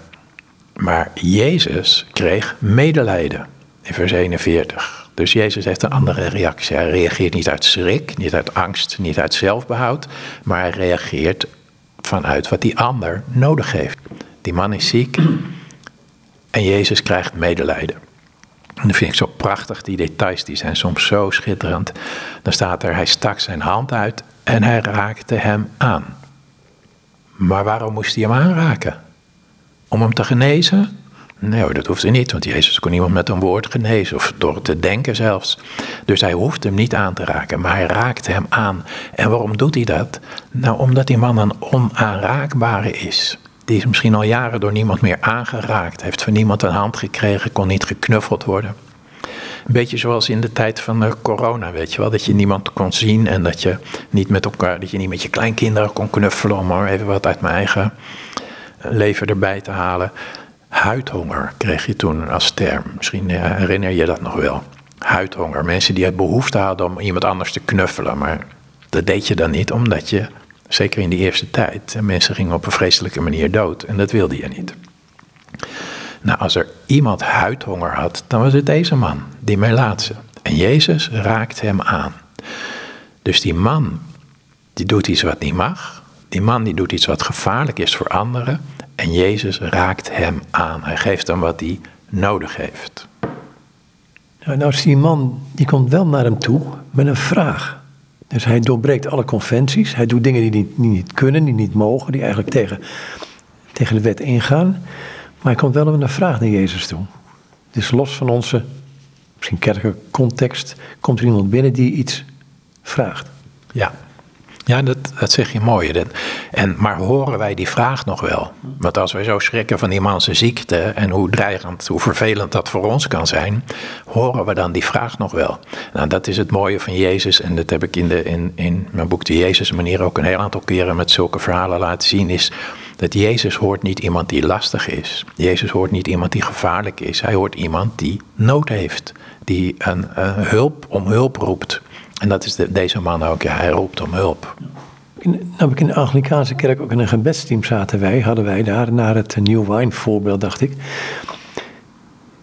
maar Jezus kreeg medelijden in vers 41. Dus Jezus heeft een andere reactie. Hij reageert niet uit schrik, niet uit angst, niet uit zelfbehoud, maar hij reageert vanuit wat die ander nodig heeft. Die man is ziek en Jezus krijgt medelijden. En dat vind ik zo prachtig, die details die zijn soms zo schitterend. Dan staat er, hij stak zijn hand uit en hij raakte hem aan. Maar waarom moest hij hem aanraken? Om hem te genezen? Nee, dat hoefde niet, want Jezus kon iemand met een woord genezen, of door te denken zelfs. Dus hij hoeft hem niet aan te raken, maar hij raakt hem aan. En waarom doet hij dat? Nou, omdat die man een onaanraakbare is. Die is misschien al jaren door niemand meer aangeraakt, heeft van niemand een hand gekregen, kon niet geknuffeld worden. Een beetje zoals in de tijd van de corona, weet je wel. Dat je niemand kon zien en dat je niet met elkaar, dat je niet met je kleinkinderen kon knuffelen, om maar even wat uit mijn eigen leven erbij te halen. Huidhonger kreeg je toen als term. Misschien herinner je dat nog wel. Huidhonger. Mensen die het behoefte hadden om iemand anders te knuffelen. Maar dat deed je dan niet, omdat je, zeker in die eerste tijd, mensen gingen op een vreselijke manier dood. En dat wilde je niet. Nou, als er iemand huidhonger had, dan was het deze man, die Melaatse. En Jezus raakt hem aan. Dus die man, die doet iets wat niet mag. Die man die doet iets wat gevaarlijk is voor anderen. En Jezus raakt hem aan. Hij geeft hem wat hij nodig heeft. Nou, nou is die man, die komt wel naar hem toe met een vraag. Dus hij doorbreekt alle conventies. Hij doet dingen die niet, niet kunnen, die niet mogen, die eigenlijk tegen, tegen de wet ingaan. Maar hij komt wel een vraag naar Jezus toe. Dus los van onze, misschien kerkelijke context, komt er iemand binnen die iets vraagt. Ja. Ja, dat, dat zeg je mooi. En, maar horen wij die vraag nog wel? Want als wij zo schrikken van die manse ziekte en hoe dreigend, hoe vervelend dat voor ons kan zijn, horen we dan die vraag nog wel? Nou, dat is het mooie van Jezus en dat heb ik in, de, in, in mijn boek De Jezus manier ook een heel aantal keren met zulke verhalen laten zien, is dat Jezus hoort niet iemand die lastig is. Jezus hoort niet iemand die gevaarlijk is. Hij hoort iemand die nood heeft, die een, een hulp om hulp roept. En dat is de, deze man ook, ja, hij roept om hulp. In, nou, in de Anglikaanse kerk ook in een gebedsteam zaten wij, hadden wij daar naar het New Wine voorbeeld, dacht ik.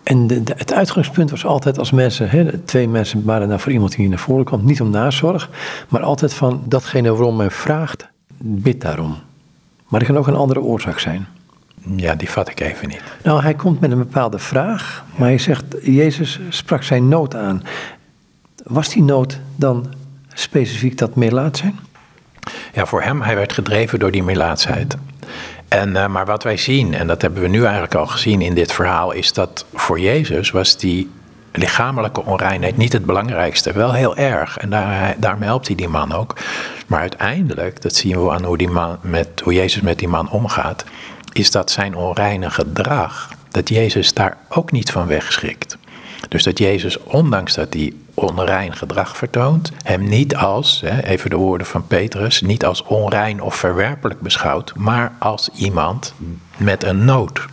En de, het uitgangspunt was altijd als mensen, hè, twee mensen waren daar voor iemand die naar voren kwam, niet om nazorg, maar altijd van datgene waarom men vraagt, bid daarom. Maar er kan ook een andere oorzaak zijn. Ja, die vat ik even niet. Nou, hij komt met een bepaalde vraag, maar hij zegt, Jezus sprak zijn nood aan. Was die nood dan specifiek dat melaat zijn? Ja, voor hem, hij werd gedreven door die melaatsheid. En, uh, maar wat wij zien, en dat hebben we nu eigenlijk al gezien in dit verhaal, is dat voor Jezus was die lichamelijke onreinheid niet het belangrijkste. Wel heel erg. En daar, daarmee helpt hij die man ook. Maar uiteindelijk, dat zien we aan hoe, die man met, hoe Jezus met die man omgaat, is dat zijn onreine gedrag, dat Jezus daar ook niet van wegschrikt. Dus dat Jezus, ondanks dat hij onrein gedrag vertoont, hem niet als, even de woorden van Petrus, niet als onrein of verwerpelijk beschouwt, maar als iemand met een nood.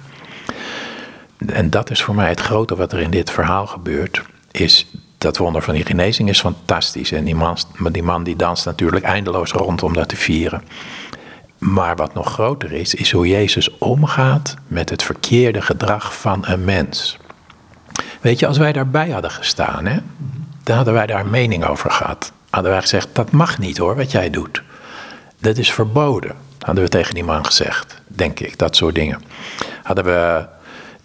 En dat is voor mij het grote wat er in dit verhaal gebeurt, is dat wonder van die genezing is fantastisch. En die man, die man die danst natuurlijk eindeloos rond om dat te vieren. Maar wat nog groter is, is hoe Jezus omgaat met het verkeerde gedrag van een mens. Weet je, als wij daarbij hadden gestaan, hè, dan hadden wij daar mening over gehad. Hadden wij gezegd, dat mag niet hoor, wat jij doet. Dat is verboden, hadden we tegen die man gezegd, denk ik, dat soort dingen. Hadden we,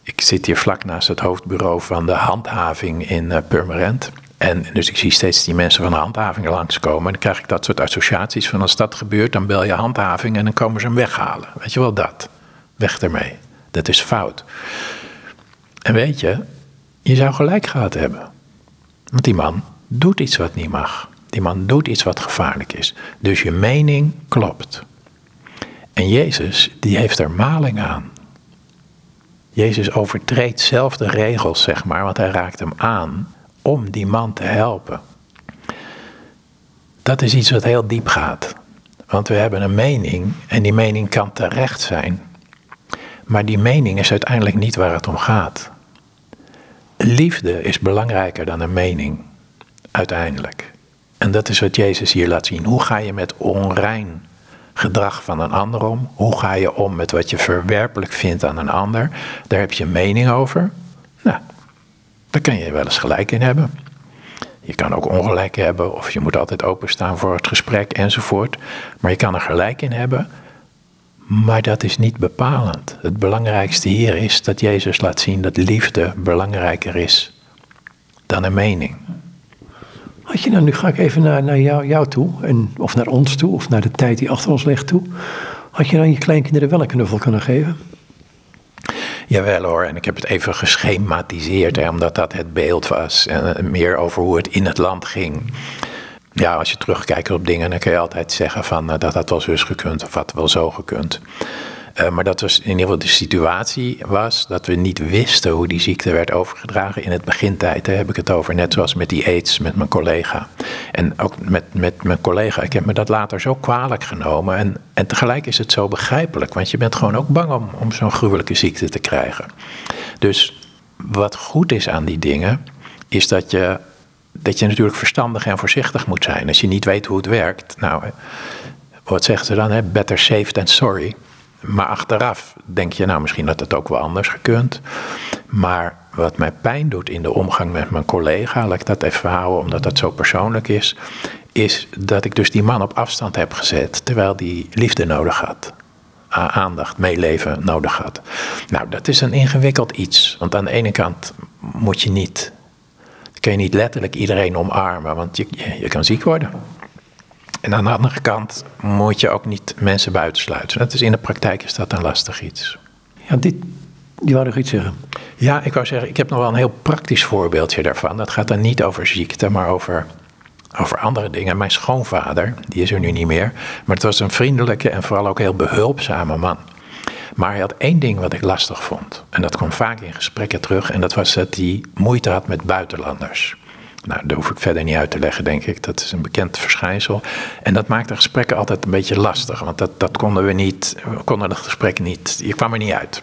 ik zit hier vlak naast het hoofdbureau van de handhaving in uh, Purmerend. En dus ik zie steeds die mensen van de handhaving langskomen. En dan krijg ik dat soort associaties van als dat gebeurt, dan bel je handhaving en dan komen ze hem weghalen. Weet je wel dat? Weg ermee. Dat is fout. En weet je, je zou gelijk gehad hebben. Want die man doet iets wat niet mag. Die man doet iets wat gevaarlijk is. Dus je mening klopt. En Jezus, die heeft er maling aan. Jezus overtreedt zelf de regels, zeg maar, want hij raakt hem aan om die man te helpen. Dat is iets wat heel diep gaat. Want we hebben een mening en die mening kan terecht zijn. Maar die mening is uiteindelijk niet waar het om gaat. Liefde is belangrijker dan een mening, uiteindelijk. En dat is wat Jezus hier laat zien. Hoe ga je met onrein gedrag van een ander om? Hoe ga je om met wat je verwerpelijk vindt aan een ander? Daar heb je een mening over. Nou, daar kan je wel eens gelijk in hebben. Je kan ook ongelijk hebben, of je moet altijd openstaan voor het gesprek enzovoort. Maar je kan er gelijk in hebben, maar dat is niet bepalend. Het belangrijkste hier is dat Jezus laat zien dat liefde belangrijker is dan een mening. Had je nou, nu ga ik even naar, naar jou, jou toe, en, of naar ons toe, of naar de tijd die achter ons ligt toe. Had je dan je kleinkinderen wel een knuffel kunnen geven? Jawel hoor, en ik heb het even geschematiseerd, hè, omdat dat het beeld was. En eh, meer over hoe het in het land ging. Ja, als je terugkijkt op dingen, dan kun je altijd zeggen van, uh, dat had wel zus gekund of had wel zo gekund. Uh, maar dat was in ieder geval de situatie was dat we niet wisten hoe die ziekte werd overgedragen in het begintijd. Daar heb ik het over, net zoals met die aids met mijn collega. En ook met, met mijn collega, ik heb me dat later zo kwalijk genomen. En, en tegelijk is het zo begrijpelijk, want je bent gewoon ook bang om, om zo'n gruwelijke ziekte te krijgen. Dus wat goed is aan die dingen, is dat je, dat je natuurlijk verstandig en voorzichtig moet zijn. Als je niet weet hoe het werkt, nou, wat zeggen ze dan? Hè? Better safe than sorry. Maar achteraf denk je, nou misschien had het ook wel anders gekund. Maar wat mij pijn doet in de omgang met mijn collega, laat ik dat even houden omdat dat zo persoonlijk is, is dat ik dus die man op afstand heb gezet terwijl die liefde nodig had. Aandacht, meeleven nodig had. Nou, dat is een ingewikkeld iets. Want aan de ene kant moet je niet, kun je niet letterlijk iedereen omarmen, want je, je, kan ziek worden. En aan de andere kant moet je ook niet mensen buitensluiten. Dat is, in de praktijk is dat een lastig iets. Ja, dit, je wou nog iets zeggen? Ja, ik wou zeggen, ik heb nog wel een heel praktisch voorbeeldje daarvan. Dat gaat dan niet over ziekte, maar over, over andere dingen. Mijn schoonvader, die is er nu niet meer, maar het was een vriendelijke en vooral ook heel behulpzame man. Maar hij had één ding wat ik lastig vond. En dat kwam vaak in gesprekken terug. En dat was dat hij moeite had met buitenlanders. Nou, dat hoef ik verder niet uit te leggen, denk ik. Dat is een bekend verschijnsel. En dat maakte gesprekken altijd een beetje lastig. Want dat, dat konden we niet, we konden het gesprek niet, je kwam er niet uit.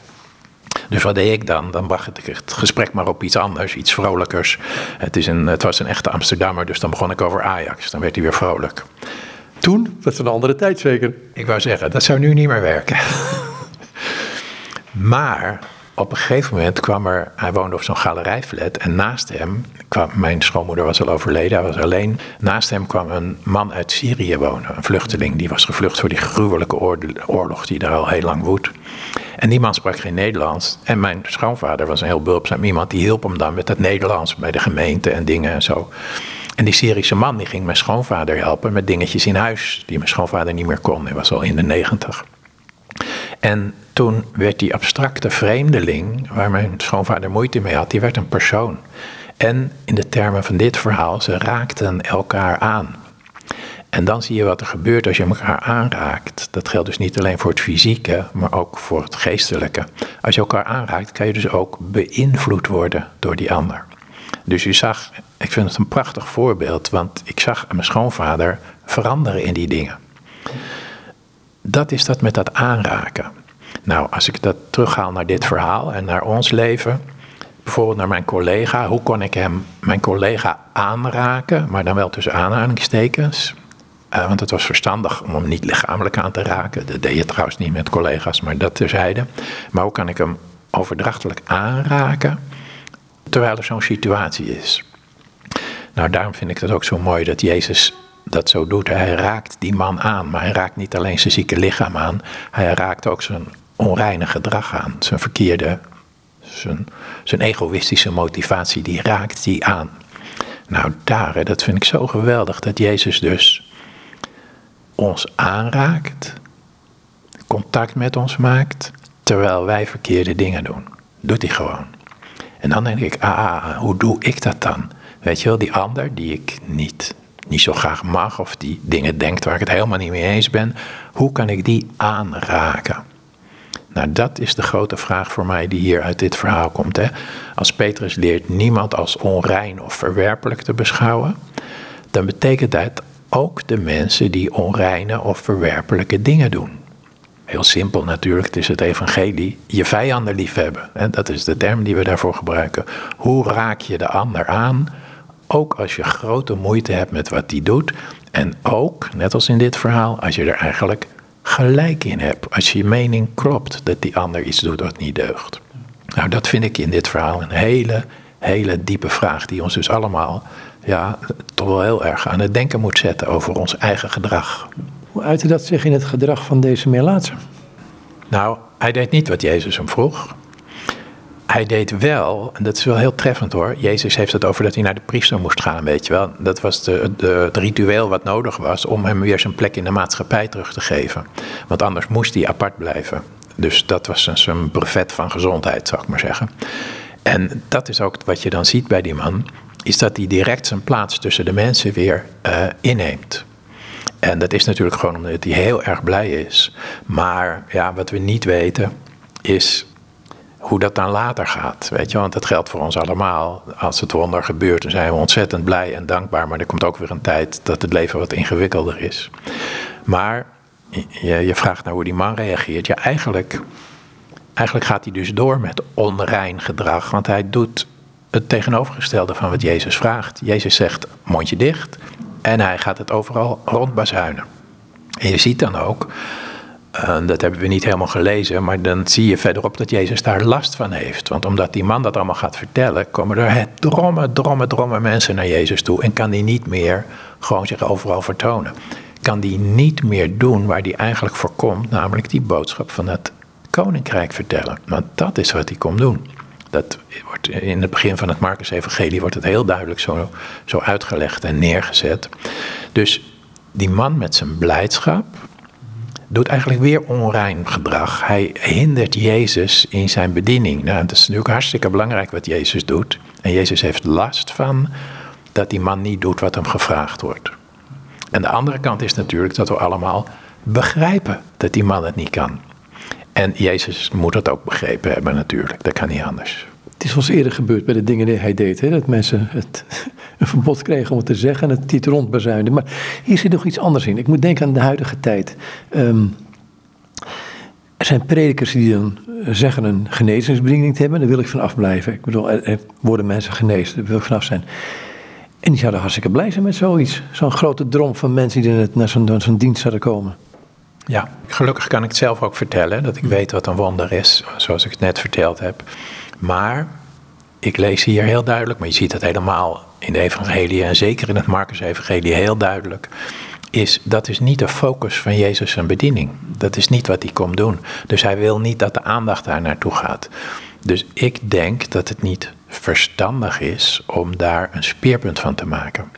Dus wat deed ik dan? Dan bracht ik het gesprek maar op iets anders, iets vrolijkers. Het, is een, het was een echte Amsterdammer, dus dan begon ik over Ajax. Dan werd hij weer vrolijk. Toen? Dat is een andere tijd zeker. Ik wou zeggen, dat zou nu niet meer werken. [laughs] maar op een gegeven moment kwam er, hij woonde op zo'n galerijflat en naast hem kwam, mijn schoonmoeder was al overleden, hij was alleen. Naast hem kwam een man uit Syrië wonen, een vluchteling, die was gevlucht voor die gruwelijke oorlog die daar al heel lang woedt. En die man sprak geen Nederlands. En mijn schoonvader was een heel behulpzaam iemand, die hielp hem dan met het Nederlands bij de gemeente en dingen en zo. En die Syrische man die ging mijn schoonvader helpen met dingetjes in huis die mijn schoonvader niet meer kon. Hij was al in de negentig. En toen werd die abstracte vreemdeling, waar mijn schoonvader moeite mee had, die werd een persoon. En in de termen van dit verhaal, ze raakten elkaar aan. En dan zie je wat er gebeurt als je elkaar aanraakt. Dat geldt dus niet alleen voor het fysieke, maar ook voor het geestelijke. Als je elkaar aanraakt, kan je dus ook beïnvloed worden door die ander. Dus u zag, ik vind het een prachtig voorbeeld, want ik zag mijn schoonvader veranderen in die dingen. Dat is dat met dat aanraken. Nou, als ik dat terughaal naar dit verhaal en naar ons leven, bijvoorbeeld naar mijn collega, hoe kon ik hem, mijn collega aanraken, maar dan wel tussen aanhalingstekens. Uh, want het was verstandig om hem niet lichamelijk aan te raken. Dat deed je trouwens niet met collega's, maar dat terzijde. Maar hoe kan ik hem overdrachtelijk aanraken terwijl er zo'n situatie is? Nou, daarom vind ik het ook zo mooi dat Jezus dat zo doet. Hij raakt die man aan, maar hij raakt niet alleen zijn zieke lichaam aan, hij raakt ook zijn onreine gedrag aan, zijn verkeerde, zijn, zijn egoïstische motivatie, die raakt die aan. Nou, daar, dat vind ik zo geweldig, dat Jezus dus ons aanraakt, contact met ons maakt, terwijl wij verkeerde dingen doen. Doet hij gewoon. En dan denk ik, ah, ah, hoe doe ik dat dan? Weet je wel, die ander die ik niet, niet zo graag mag of die dingen denkt waar ik het helemaal niet mee eens ben, hoe kan ik die aanraken? Nou, dat is de grote vraag voor mij die hier uit dit verhaal komt. Hè? Als Petrus leert niemand als onrein of verwerpelijk te beschouwen, dan betekent dat ook de mensen die onreine of verwerpelijke dingen doen. Heel simpel natuurlijk, het is het evangelie. Je vijanden liefhebben. Hè? Dat is de term die we daarvoor gebruiken. Hoe raak je de ander aan? Ook als je grote moeite hebt met wat die doet. En ook, net als in dit verhaal, als je er eigenlijk gelijk in hebt. Als je mening klopt dat die ander iets doet wat niet deugt. Nou, dat vind ik in dit verhaal een hele, hele diepe vraag. Die ons dus allemaal ja, toch wel heel erg aan het denken moet zetten over ons eigen gedrag. Hoe uitte dat zich in het gedrag van deze Melaatse? Nou, hij deed niet wat Jezus hem vroeg. Hij deed wel, en dat is wel heel treffend hoor. Jezus heeft het over dat hij naar de priester moest gaan, weet je wel. Dat was de, de, het ritueel wat nodig was om hem weer zijn plek in de maatschappij terug te geven. Want anders moest hij apart blijven. Dus dat was zijn brevet van gezondheid, zou ik maar zeggen. En dat is ook wat je dan ziet bij die man, is dat hij direct zijn plaats tussen de mensen weer uh, inneemt. En dat is natuurlijk gewoon omdat hij heel erg blij is. Maar ja, wat we niet weten is hoe dat dan later gaat. Weet je, want dat geldt voor ons allemaal. Als het wonder gebeurt, dan zijn we ontzettend blij en dankbaar. Maar er komt ook weer een tijd dat het leven wat ingewikkelder is. Maar je, je vraagt naar hoe die man reageert. Ja, eigenlijk, eigenlijk gaat hij dus door met onrein gedrag. Want hij doet het tegenovergestelde van wat Jezus vraagt. Jezus zegt mondje dicht. En hij gaat het overal rondbazuinen. En je ziet dan ook, uh, dat hebben we niet helemaal gelezen, maar dan zie je verderop dat Jezus daar last van heeft. Want omdat die man dat allemaal gaat vertellen, komen er drommen, drommen, drommen mensen naar Jezus toe. En kan die niet meer gewoon zich overal vertonen. Kan die niet meer doen waar die eigenlijk voor komt, namelijk die boodschap van het koninkrijk vertellen. Want dat is wat hij komt doen. Dat wordt in het begin van het Marcus-evangelie wordt het heel duidelijk zo, zo uitgelegd en neergezet. Dus die man met zijn blijdschap doet eigenlijk weer onrein gedrag. Hij hindert Jezus in zijn bediening. Nou, dat is natuurlijk hartstikke belangrijk wat Jezus doet. En Jezus heeft last van dat die man niet doet wat hem gevraagd wordt. En de andere kant is natuurlijk dat we allemaal begrijpen dat die man het niet kan. En Jezus moet dat ook begrepen hebben natuurlijk, dat kan niet anders. Het is wel eens eerder gebeurd bij de dingen die hij deed, hè? dat mensen het, [laughs] een verbod kregen om het te zeggen en het niet rondbezuinden. Maar hier zit nog iets anders in. Ik moet denken aan de huidige tijd. Ehm, er zijn predikers die dan zeggen een genezingsbediening te hebben, daar wil ik van afblijven. Ik bedoel, er, worden mensen genezen, daar wil ik vanaf zijn. En die zouden hartstikke blij zijn met zoiets. Zo'n grote drom van mensen die naar zo'n zo'n dienst zouden komen. Ja, gelukkig kan ik het zelf ook vertellen, dat ik weet wat een wonder is, zoals ik het net verteld heb. Maar ik lees hier heel duidelijk, maar je ziet het helemaal in de evangelie en zeker in het Marcus-evangelie heel duidelijk, is dat is niet de focus van Jezus zijn bediening. Dat is niet wat hij komt doen. Dus hij wil niet dat de aandacht daar naartoe gaat. Dus ik denk dat het niet verstandig is om daar een speerpunt van te maken.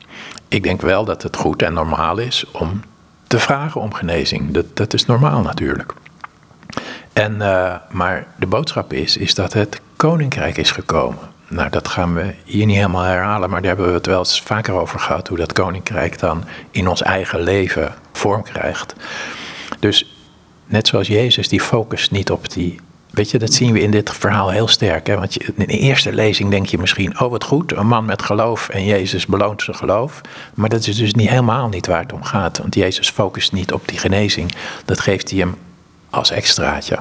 Ik denk wel dat het goed en normaal is om te vragen om genezing. Dat, dat is normaal natuurlijk. En, uh, maar de boodschap is, is dat het koninkrijk is gekomen. Nou, dat gaan we hier niet helemaal herhalen, maar daar hebben we het wel eens vaker over gehad, hoe dat koninkrijk dan in ons eigen leven vorm krijgt. Dus net zoals Jezus, die focust niet op die. Weet je, dat zien we in dit verhaal heel sterk. Hè? Want in de eerste lezing denk je misschien, oh wat goed, een man met geloof en Jezus beloont zijn geloof. Maar dat is dus niet helemaal niet waar het om gaat. Want Jezus focust niet op die genezing. Dat geeft hij hem als extraatje.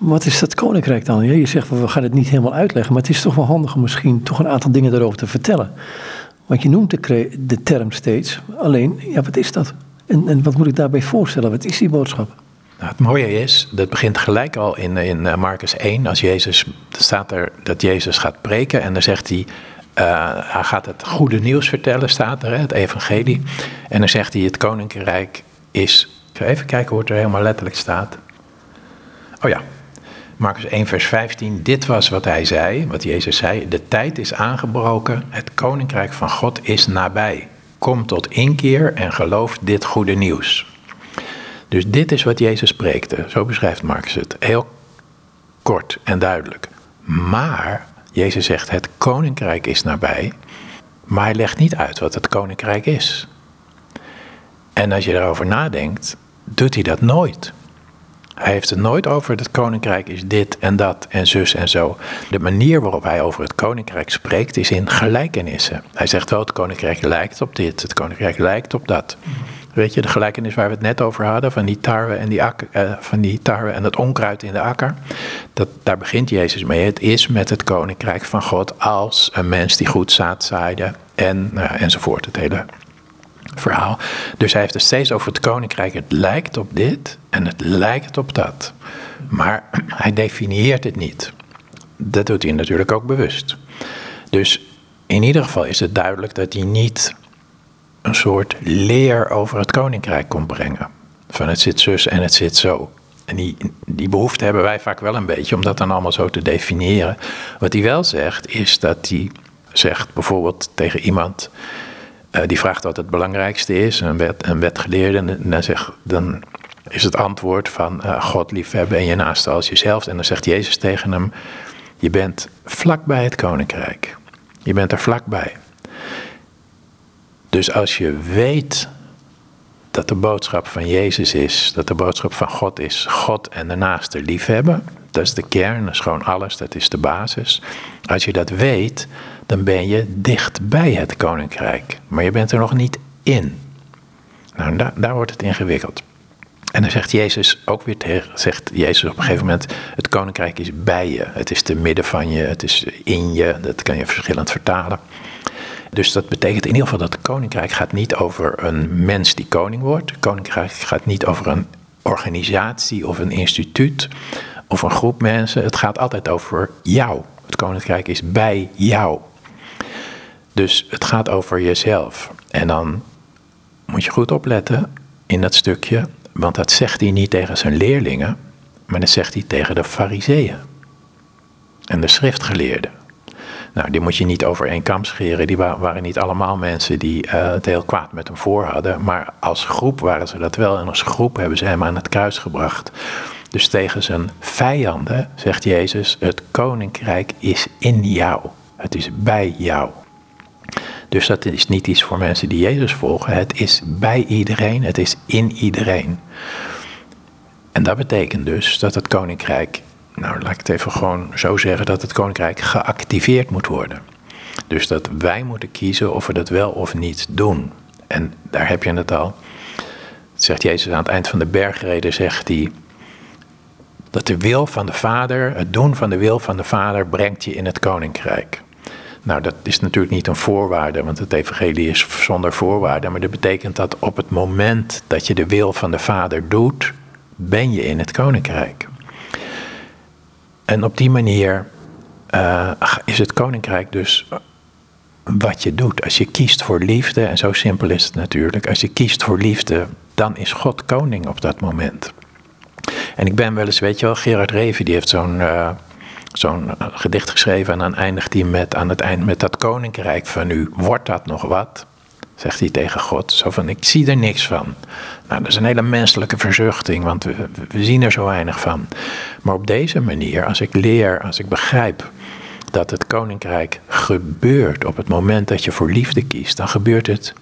Wat is dat koninkrijk dan? je zegt, we gaan het niet helemaal uitleggen, maar het is toch wel handig om misschien toch een aantal dingen daarover te vertellen. Want je noemt de, term steeds, alleen, ja, wat is dat? En, en wat moet ik daarbij voorstellen? Wat is die boodschap? Nou, het mooie is, dat begint gelijk al in, in eh, Marcus 1, als Jezus, staat er dat Jezus gaat preken en dan zegt hij, Uh, hij gaat het goede nieuws vertellen, staat er, het evangelie. En dan zegt hij, het koninkrijk is... Even kijken hoe het er helemaal letterlijk staat. Oh ja, Marcus 1, vers 15. Dit was wat hij zei, wat Jezus zei. De tijd is aangebroken, het koninkrijk van God is nabij. Kom tot inkeer en geloof dit goede nieuws. Dus dit is wat Jezus spreekte. Zo beschrijft Marcus het. Heel kort en duidelijk. Maar Jezus zegt: het koninkrijk is nabij. Maar hij legt niet uit wat het koninkrijk is. En als je erover nadenkt, doet hij dat nooit. Hij heeft het nooit over het koninkrijk is dit en dat en zus en zo. De manier waarop hij over het koninkrijk spreekt is in gelijkenissen. Hij zegt wel, het koninkrijk lijkt op dit, het koninkrijk lijkt op dat. Weet je, de gelijkenis waar we het net over hadden, van die tarwe en, die akker, eh, van die tarwe en het onkruid in de akker. Dat, daar begint Jezus mee. Het is met het koninkrijk van God als een mens die goed zaad zaaide en, nou enzovoort. Het hele verhaal. Dus hij heeft het steeds over het koninkrijk. Het lijkt op dit en het lijkt op dat. Maar [clears throat] hij definieert het niet. Dat doet hij natuurlijk ook bewust. Dus in ieder geval is het duidelijk dat hij niet een soort leer over het koninkrijk kon brengen. Van het zit zus en het zit zo. En die, die behoefte hebben wij vaak wel een beetje om dat dan allemaal zo te definiëren. Wat hij wel zegt, is dat hij zegt bijvoorbeeld tegen iemand uh, die vraagt wat het belangrijkste is, een, wet, een wetgeleerde, dan, zegt, dan is het antwoord van uh, God liefhebben en je naaste als jezelf. En dan zegt Jezus tegen hem, je bent vlakbij het koninkrijk. Je bent er vlakbij. Dus als je weet dat de boodschap van Jezus is, dat de boodschap van God is, God en de naaste liefhebben, dat is de kern, dat is gewoon alles, dat is de basis. Als je dat weet, dan ben je dicht bij het koninkrijk, maar je bent er nog niet in. Nou, daar, daar wordt het ingewikkeld. En dan zegt Jezus ook weer tegen, zegt Jezus op een gegeven moment, het koninkrijk is bij je, het is te midden van je, het is in je, dat kan je verschillend vertalen. Dus dat betekent in ieder geval dat het koninkrijk gaat niet over een mens die koning wordt. Het koninkrijk gaat niet over een organisatie of een instituut of een groep mensen. Het gaat altijd over jou. Het koninkrijk is bij jou. Dus het gaat over jezelf. En dan moet je goed opletten in dat stukje, want dat zegt hij niet tegen zijn leerlingen, maar dat zegt hij tegen de fariseeën en de schriftgeleerden. Nou, die moet je niet over één kam scheren. Die waren niet allemaal mensen die uh, het heel kwaad met hem voor hadden. Maar als groep waren ze dat wel. En als groep hebben ze hem aan het kruis gebracht. Dus tegen zijn vijanden zegt Jezus: Het koninkrijk is in jou. Het is bij jou. Dus dat is niet iets voor mensen die Jezus volgen. Het is bij iedereen, het is in iedereen. En dat betekent dus dat het koninkrijk nou laat ik het even gewoon zo zeggen, dat het koninkrijk geactiveerd moet worden. Dus dat wij moeten kiezen of we dat wel of niet doen. En daar heb je het al. Zegt Jezus aan het eind van de bergreden, zegt hij, dat de wil van de Vader, het doen van de wil van de Vader, brengt je in het koninkrijk. Nou, dat is natuurlijk niet een voorwaarde, want het evangelie is zonder voorwaarde. Maar dat betekent dat op het moment dat je de wil van de Vader doet, ben je in het koninkrijk. En op die manier uh, is het koninkrijk dus wat je doet. Als je kiest voor liefde, en zo simpel is het natuurlijk, als je kiest voor liefde, dan is God koning op dat moment. En ik ben wel eens, weet je wel, Gerard Reven die heeft zo'n uh, zo'n gedicht geschreven en dan eindigt hij met, aan het eind met dat koninkrijk van u, wordt dat nog wat? zegt hij tegen God. Zo van, ik zie er niks van. Nou, dat is een hele menselijke verzuchting, want we, we zien er zo weinig van. Maar op deze manier, als ik leer, als ik begrijp dat het koninkrijk gebeurt op het moment dat je voor liefde kiest, dan gebeurt het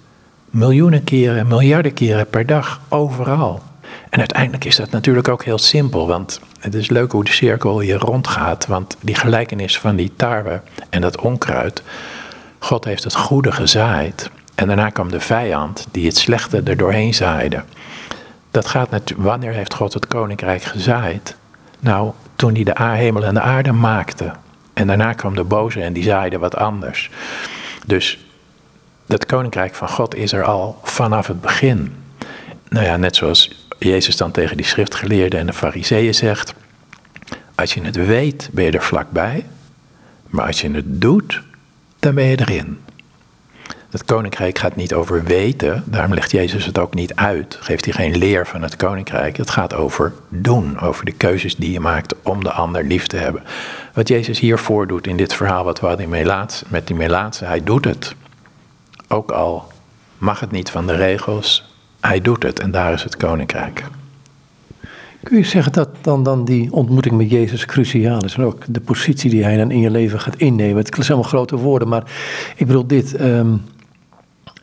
miljoenen keren, miljarden keren per dag, overal. En uiteindelijk is dat natuurlijk ook heel simpel, want het is leuk hoe de cirkel hier rondgaat, want die gelijkenis van die tarwe en dat onkruid, God heeft het goede gezaaid en daarna kwam de vijand die het slechte er doorheen zaaide. Dat gaat natuurlijk, wanneer heeft God het koninkrijk gezaaid? Nou, toen hij de hemel en de aarde maakte. En daarna kwam de boze en die zaaide wat anders. Dus dat koninkrijk van God is er al vanaf het begin. Nou ja, net zoals Jezus dan tegen die schriftgeleerden en de fariseeën zegt. Als je het weet, ben je er vlakbij. Maar als je het doet, dan ben je erin. Het koninkrijk gaat niet over weten, daarom legt Jezus het ook niet uit. Geeft hij geen leer van het koninkrijk. Het gaat over doen, over de keuzes die je maakt om de ander lief te hebben. Wat Jezus hier voordoet in dit verhaal wat we hadden met die Melaatse, hij doet het. Ook al mag het niet van de regels, hij doet het en daar is het koninkrijk. Kun je zeggen dat dan, dan die ontmoeting met Jezus cruciaal is en ook de positie die hij dan in je leven gaat innemen? Het zijn allemaal grote woorden, maar ik bedoel dit. Ehm,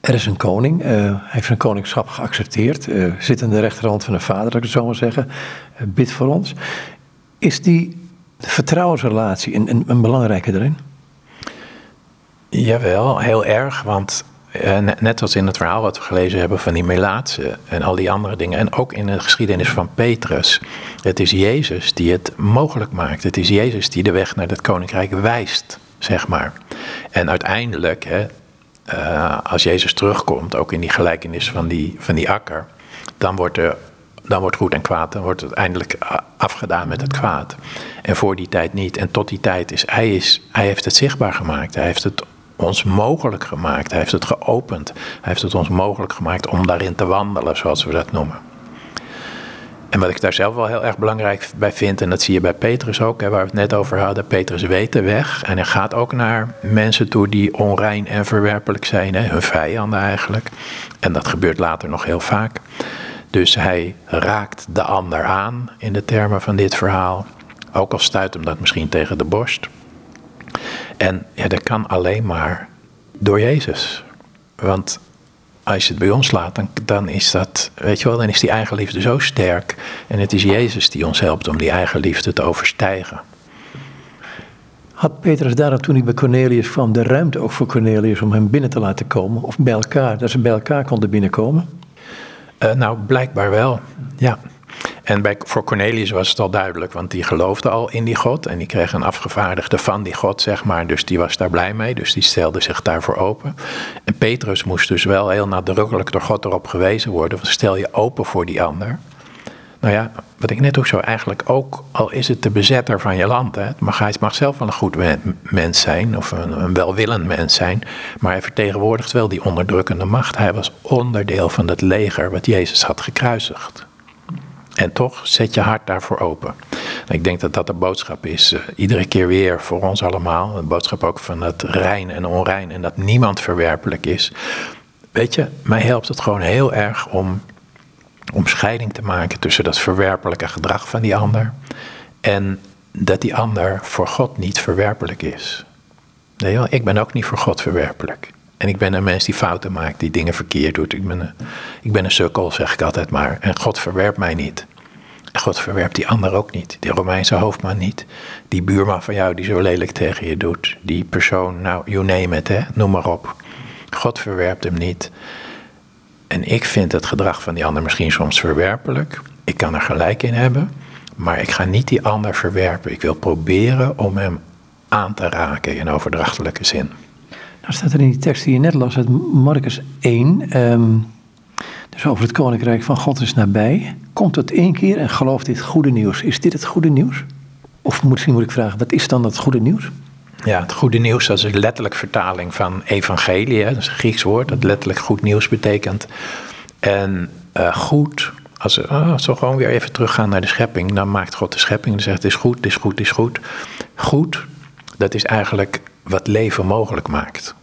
er is een koning, uh, hij heeft zijn koningschap geaccepteerd, uh, zit aan de rechterhand van de vader, dat ik het zo maar zeggen, uh, bid voor ons. Is die vertrouwensrelatie een, een, een belangrijke erin? Jawel, heel erg, want net als in het verhaal wat we gelezen hebben van die Melaatse en al die andere dingen, en ook in de geschiedenis van Petrus, het is Jezus die het mogelijk maakt. Het is Jezus die de weg naar het koninkrijk wijst, zeg maar. En uiteindelijk, hè, uh, als Jezus terugkomt, ook in die gelijkenis van die, van die akker, dan wordt, er, dan wordt goed en kwaad, dan wordt het eindelijk afgedaan met het kwaad. En voor die tijd niet. En tot die tijd is hij, is, hij heeft het zichtbaar gemaakt. Hij heeft het ons mogelijk gemaakt. Hij heeft het geopend. Hij heeft het ons mogelijk gemaakt om daarin te wandelen, zoals we dat noemen. En wat ik daar zelf wel heel erg belangrijk bij vind, en dat zie je bij Petrus ook, hè, waar we het net over hadden. Petrus weet de weg en hij gaat ook naar mensen toe die onrein en verwerpelijk zijn, hè, hun vijanden eigenlijk. En dat gebeurt later nog heel vaak. Dus hij raakt de ander aan in de termen van dit verhaal. Ook al stuit hem dat misschien tegen de borst. En ja, dat kan alleen maar door Jezus. Want als je het bij ons laat, dan, dan is dat, weet je wel, dan is die eigenliefde zo sterk. En het is Jezus die ons helpt om die eigenliefde te overstijgen. Had Petrus daarom toen hij bij Cornelius kwam, de ruimte ook voor Cornelius om hem binnen te laten komen? Of bij elkaar, dat ze bij elkaar konden binnenkomen? Uh, nou, blijkbaar wel, ja. En bij, voor Cornelius was het al duidelijk, want die geloofde al in die God. En die kreeg een afgevaardigde van die God, zeg maar. Dus die was daar blij mee, dus die stelde zich daarvoor open. En Petrus moest dus wel heel nadrukkelijk door God erop gewezen worden. Stel je open voor die ander. Nou ja, wat ik net ook zo eigenlijk ook, al is het de bezetter van je land, hè, hij mag zelf wel een goed mens zijn, of een, een welwillend mens zijn, maar hij vertegenwoordigt wel die onderdrukkende macht. Hij was onderdeel van het leger wat Jezus had gekruisigd. En toch zet je hart daarvoor open. Ik denk dat dat de boodschap is, uh, iedere keer weer voor ons allemaal. De boodschap ook van het rein en onrein en dat niemand verwerpelijk is. Weet je, mij helpt het gewoon heel erg om, om scheiding te maken tussen dat verwerpelijke gedrag van die ander en dat die ander voor God niet verwerpelijk is. Nee, ik ben ook niet voor God verwerpelijk. En ik ben een mens die fouten maakt, die dingen verkeerd doet. Ik ben, een, ik ben een sukkel, zeg ik altijd maar. En God verwerpt mij niet. En God verwerpt die ander ook niet. Die Romeinse hoofdman niet. Die buurman van jou die zo lelijk tegen je doet. Die persoon, nou, you name it, hè, noem maar op. God verwerpt hem niet. En ik vind het gedrag van die ander misschien soms verwerpelijk. Ik kan er gelijk in hebben. Maar ik ga niet die ander verwerpen. Ik wil proberen om hem aan te raken in overdrachtelijke zin. Nou staat er in die tekst die je net las uit Marcus 1, um, dus over het koninkrijk van God is nabij. Komt het één keer en gelooft dit goede nieuws. Is dit het goede nieuws? Of misschien moet ik vragen, wat is dan het goede nieuws? Ja, het goede nieuws dat is een letterlijk vertaling van evangelie. Hè? Dat is een Grieks woord dat letterlijk goed nieuws betekent. En uh, goed, als we, oh, we gewoon weer even teruggaan naar de schepping, dan maakt God de schepping en zegt het is goed, het is goed, het is goed. Goed, dat is eigenlijk wat leven mogelijk maakt.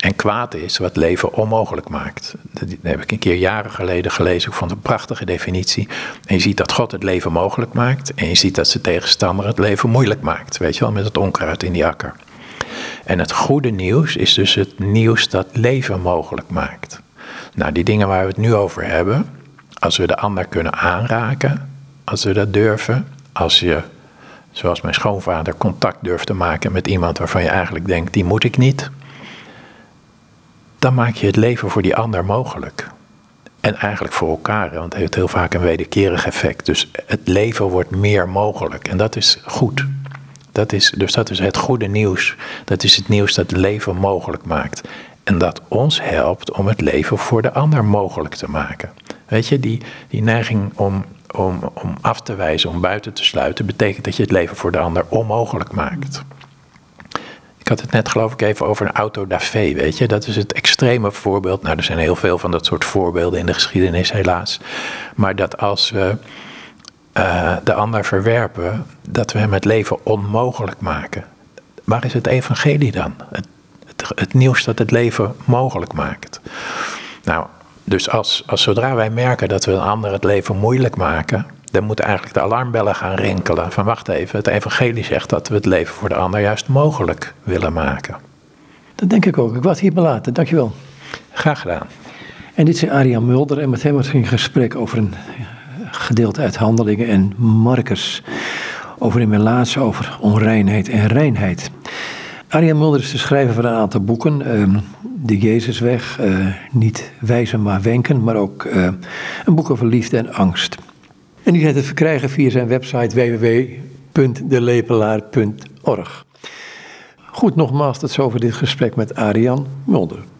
En kwaad is wat leven onmogelijk maakt. Dat heb ik een keer jaren geleden gelezen. Ik vond een prachtige definitie. En je ziet dat God het leven mogelijk maakt. En je ziet dat zijn tegenstander het leven moeilijk maakt. Weet je wel, met het onkruid in die akker. En het goede nieuws is dus het nieuws dat leven mogelijk maakt. Nou, die dingen waar we het nu over hebben. Als we de ander kunnen aanraken. Als we dat durven. Als je Zoals mijn schoonvader contact durft te maken met iemand waarvan je eigenlijk denkt, die moet ik niet. Dan maak je het leven voor die ander mogelijk. En eigenlijk voor elkaar, want het heeft heel vaak een wederkerig effect. Dus het leven wordt meer mogelijk. En dat is goed. Dat is, dus dat is het goede nieuws. Dat is het nieuws dat het leven mogelijk maakt. En dat ons helpt om het leven voor de ander mogelijk te maken. Weet je, die, die neiging om om, om af te wijzen, om buiten te sluiten, betekent dat je het leven voor de ander onmogelijk maakt. had het net geloof ik even over een auto weet je. Dat is het extreme voorbeeld. Nou, er zijn heel veel van dat soort voorbeelden in de geschiedenis helaas. Maar dat als we uh, de ander verwerpen, dat we hem het leven onmogelijk maken. Waar is het evangelie dan? Het, het, het nieuws dat het leven mogelijk maakt. Nou, dus als, als zodra wij merken dat we een ander het leven moeilijk maken, dan moeten eigenlijk de alarmbellen gaan rinkelen. Van wacht even, het evangelie zegt dat we het leven voor de ander juist mogelijk willen maken. Dat denk ik ook. Ik was hier belaten. Dankjewel. Graag gedaan. En dit is Arian Mulder en met hem was in gesprek over een gedeelte uit Handelingen en Marcus. Over een relatie over onreinheid en reinheid. Arian Mulder is de schrijver van een aantal boeken. Uh, de Jezusweg, uh, niet wijzen maar wenken, maar ook uh, een boek over liefde en angst. En die zijn te verkrijgen via zijn website www.delepelaar.org. Goed, nogmaals, tot zover dit gesprek met Arian Mulder.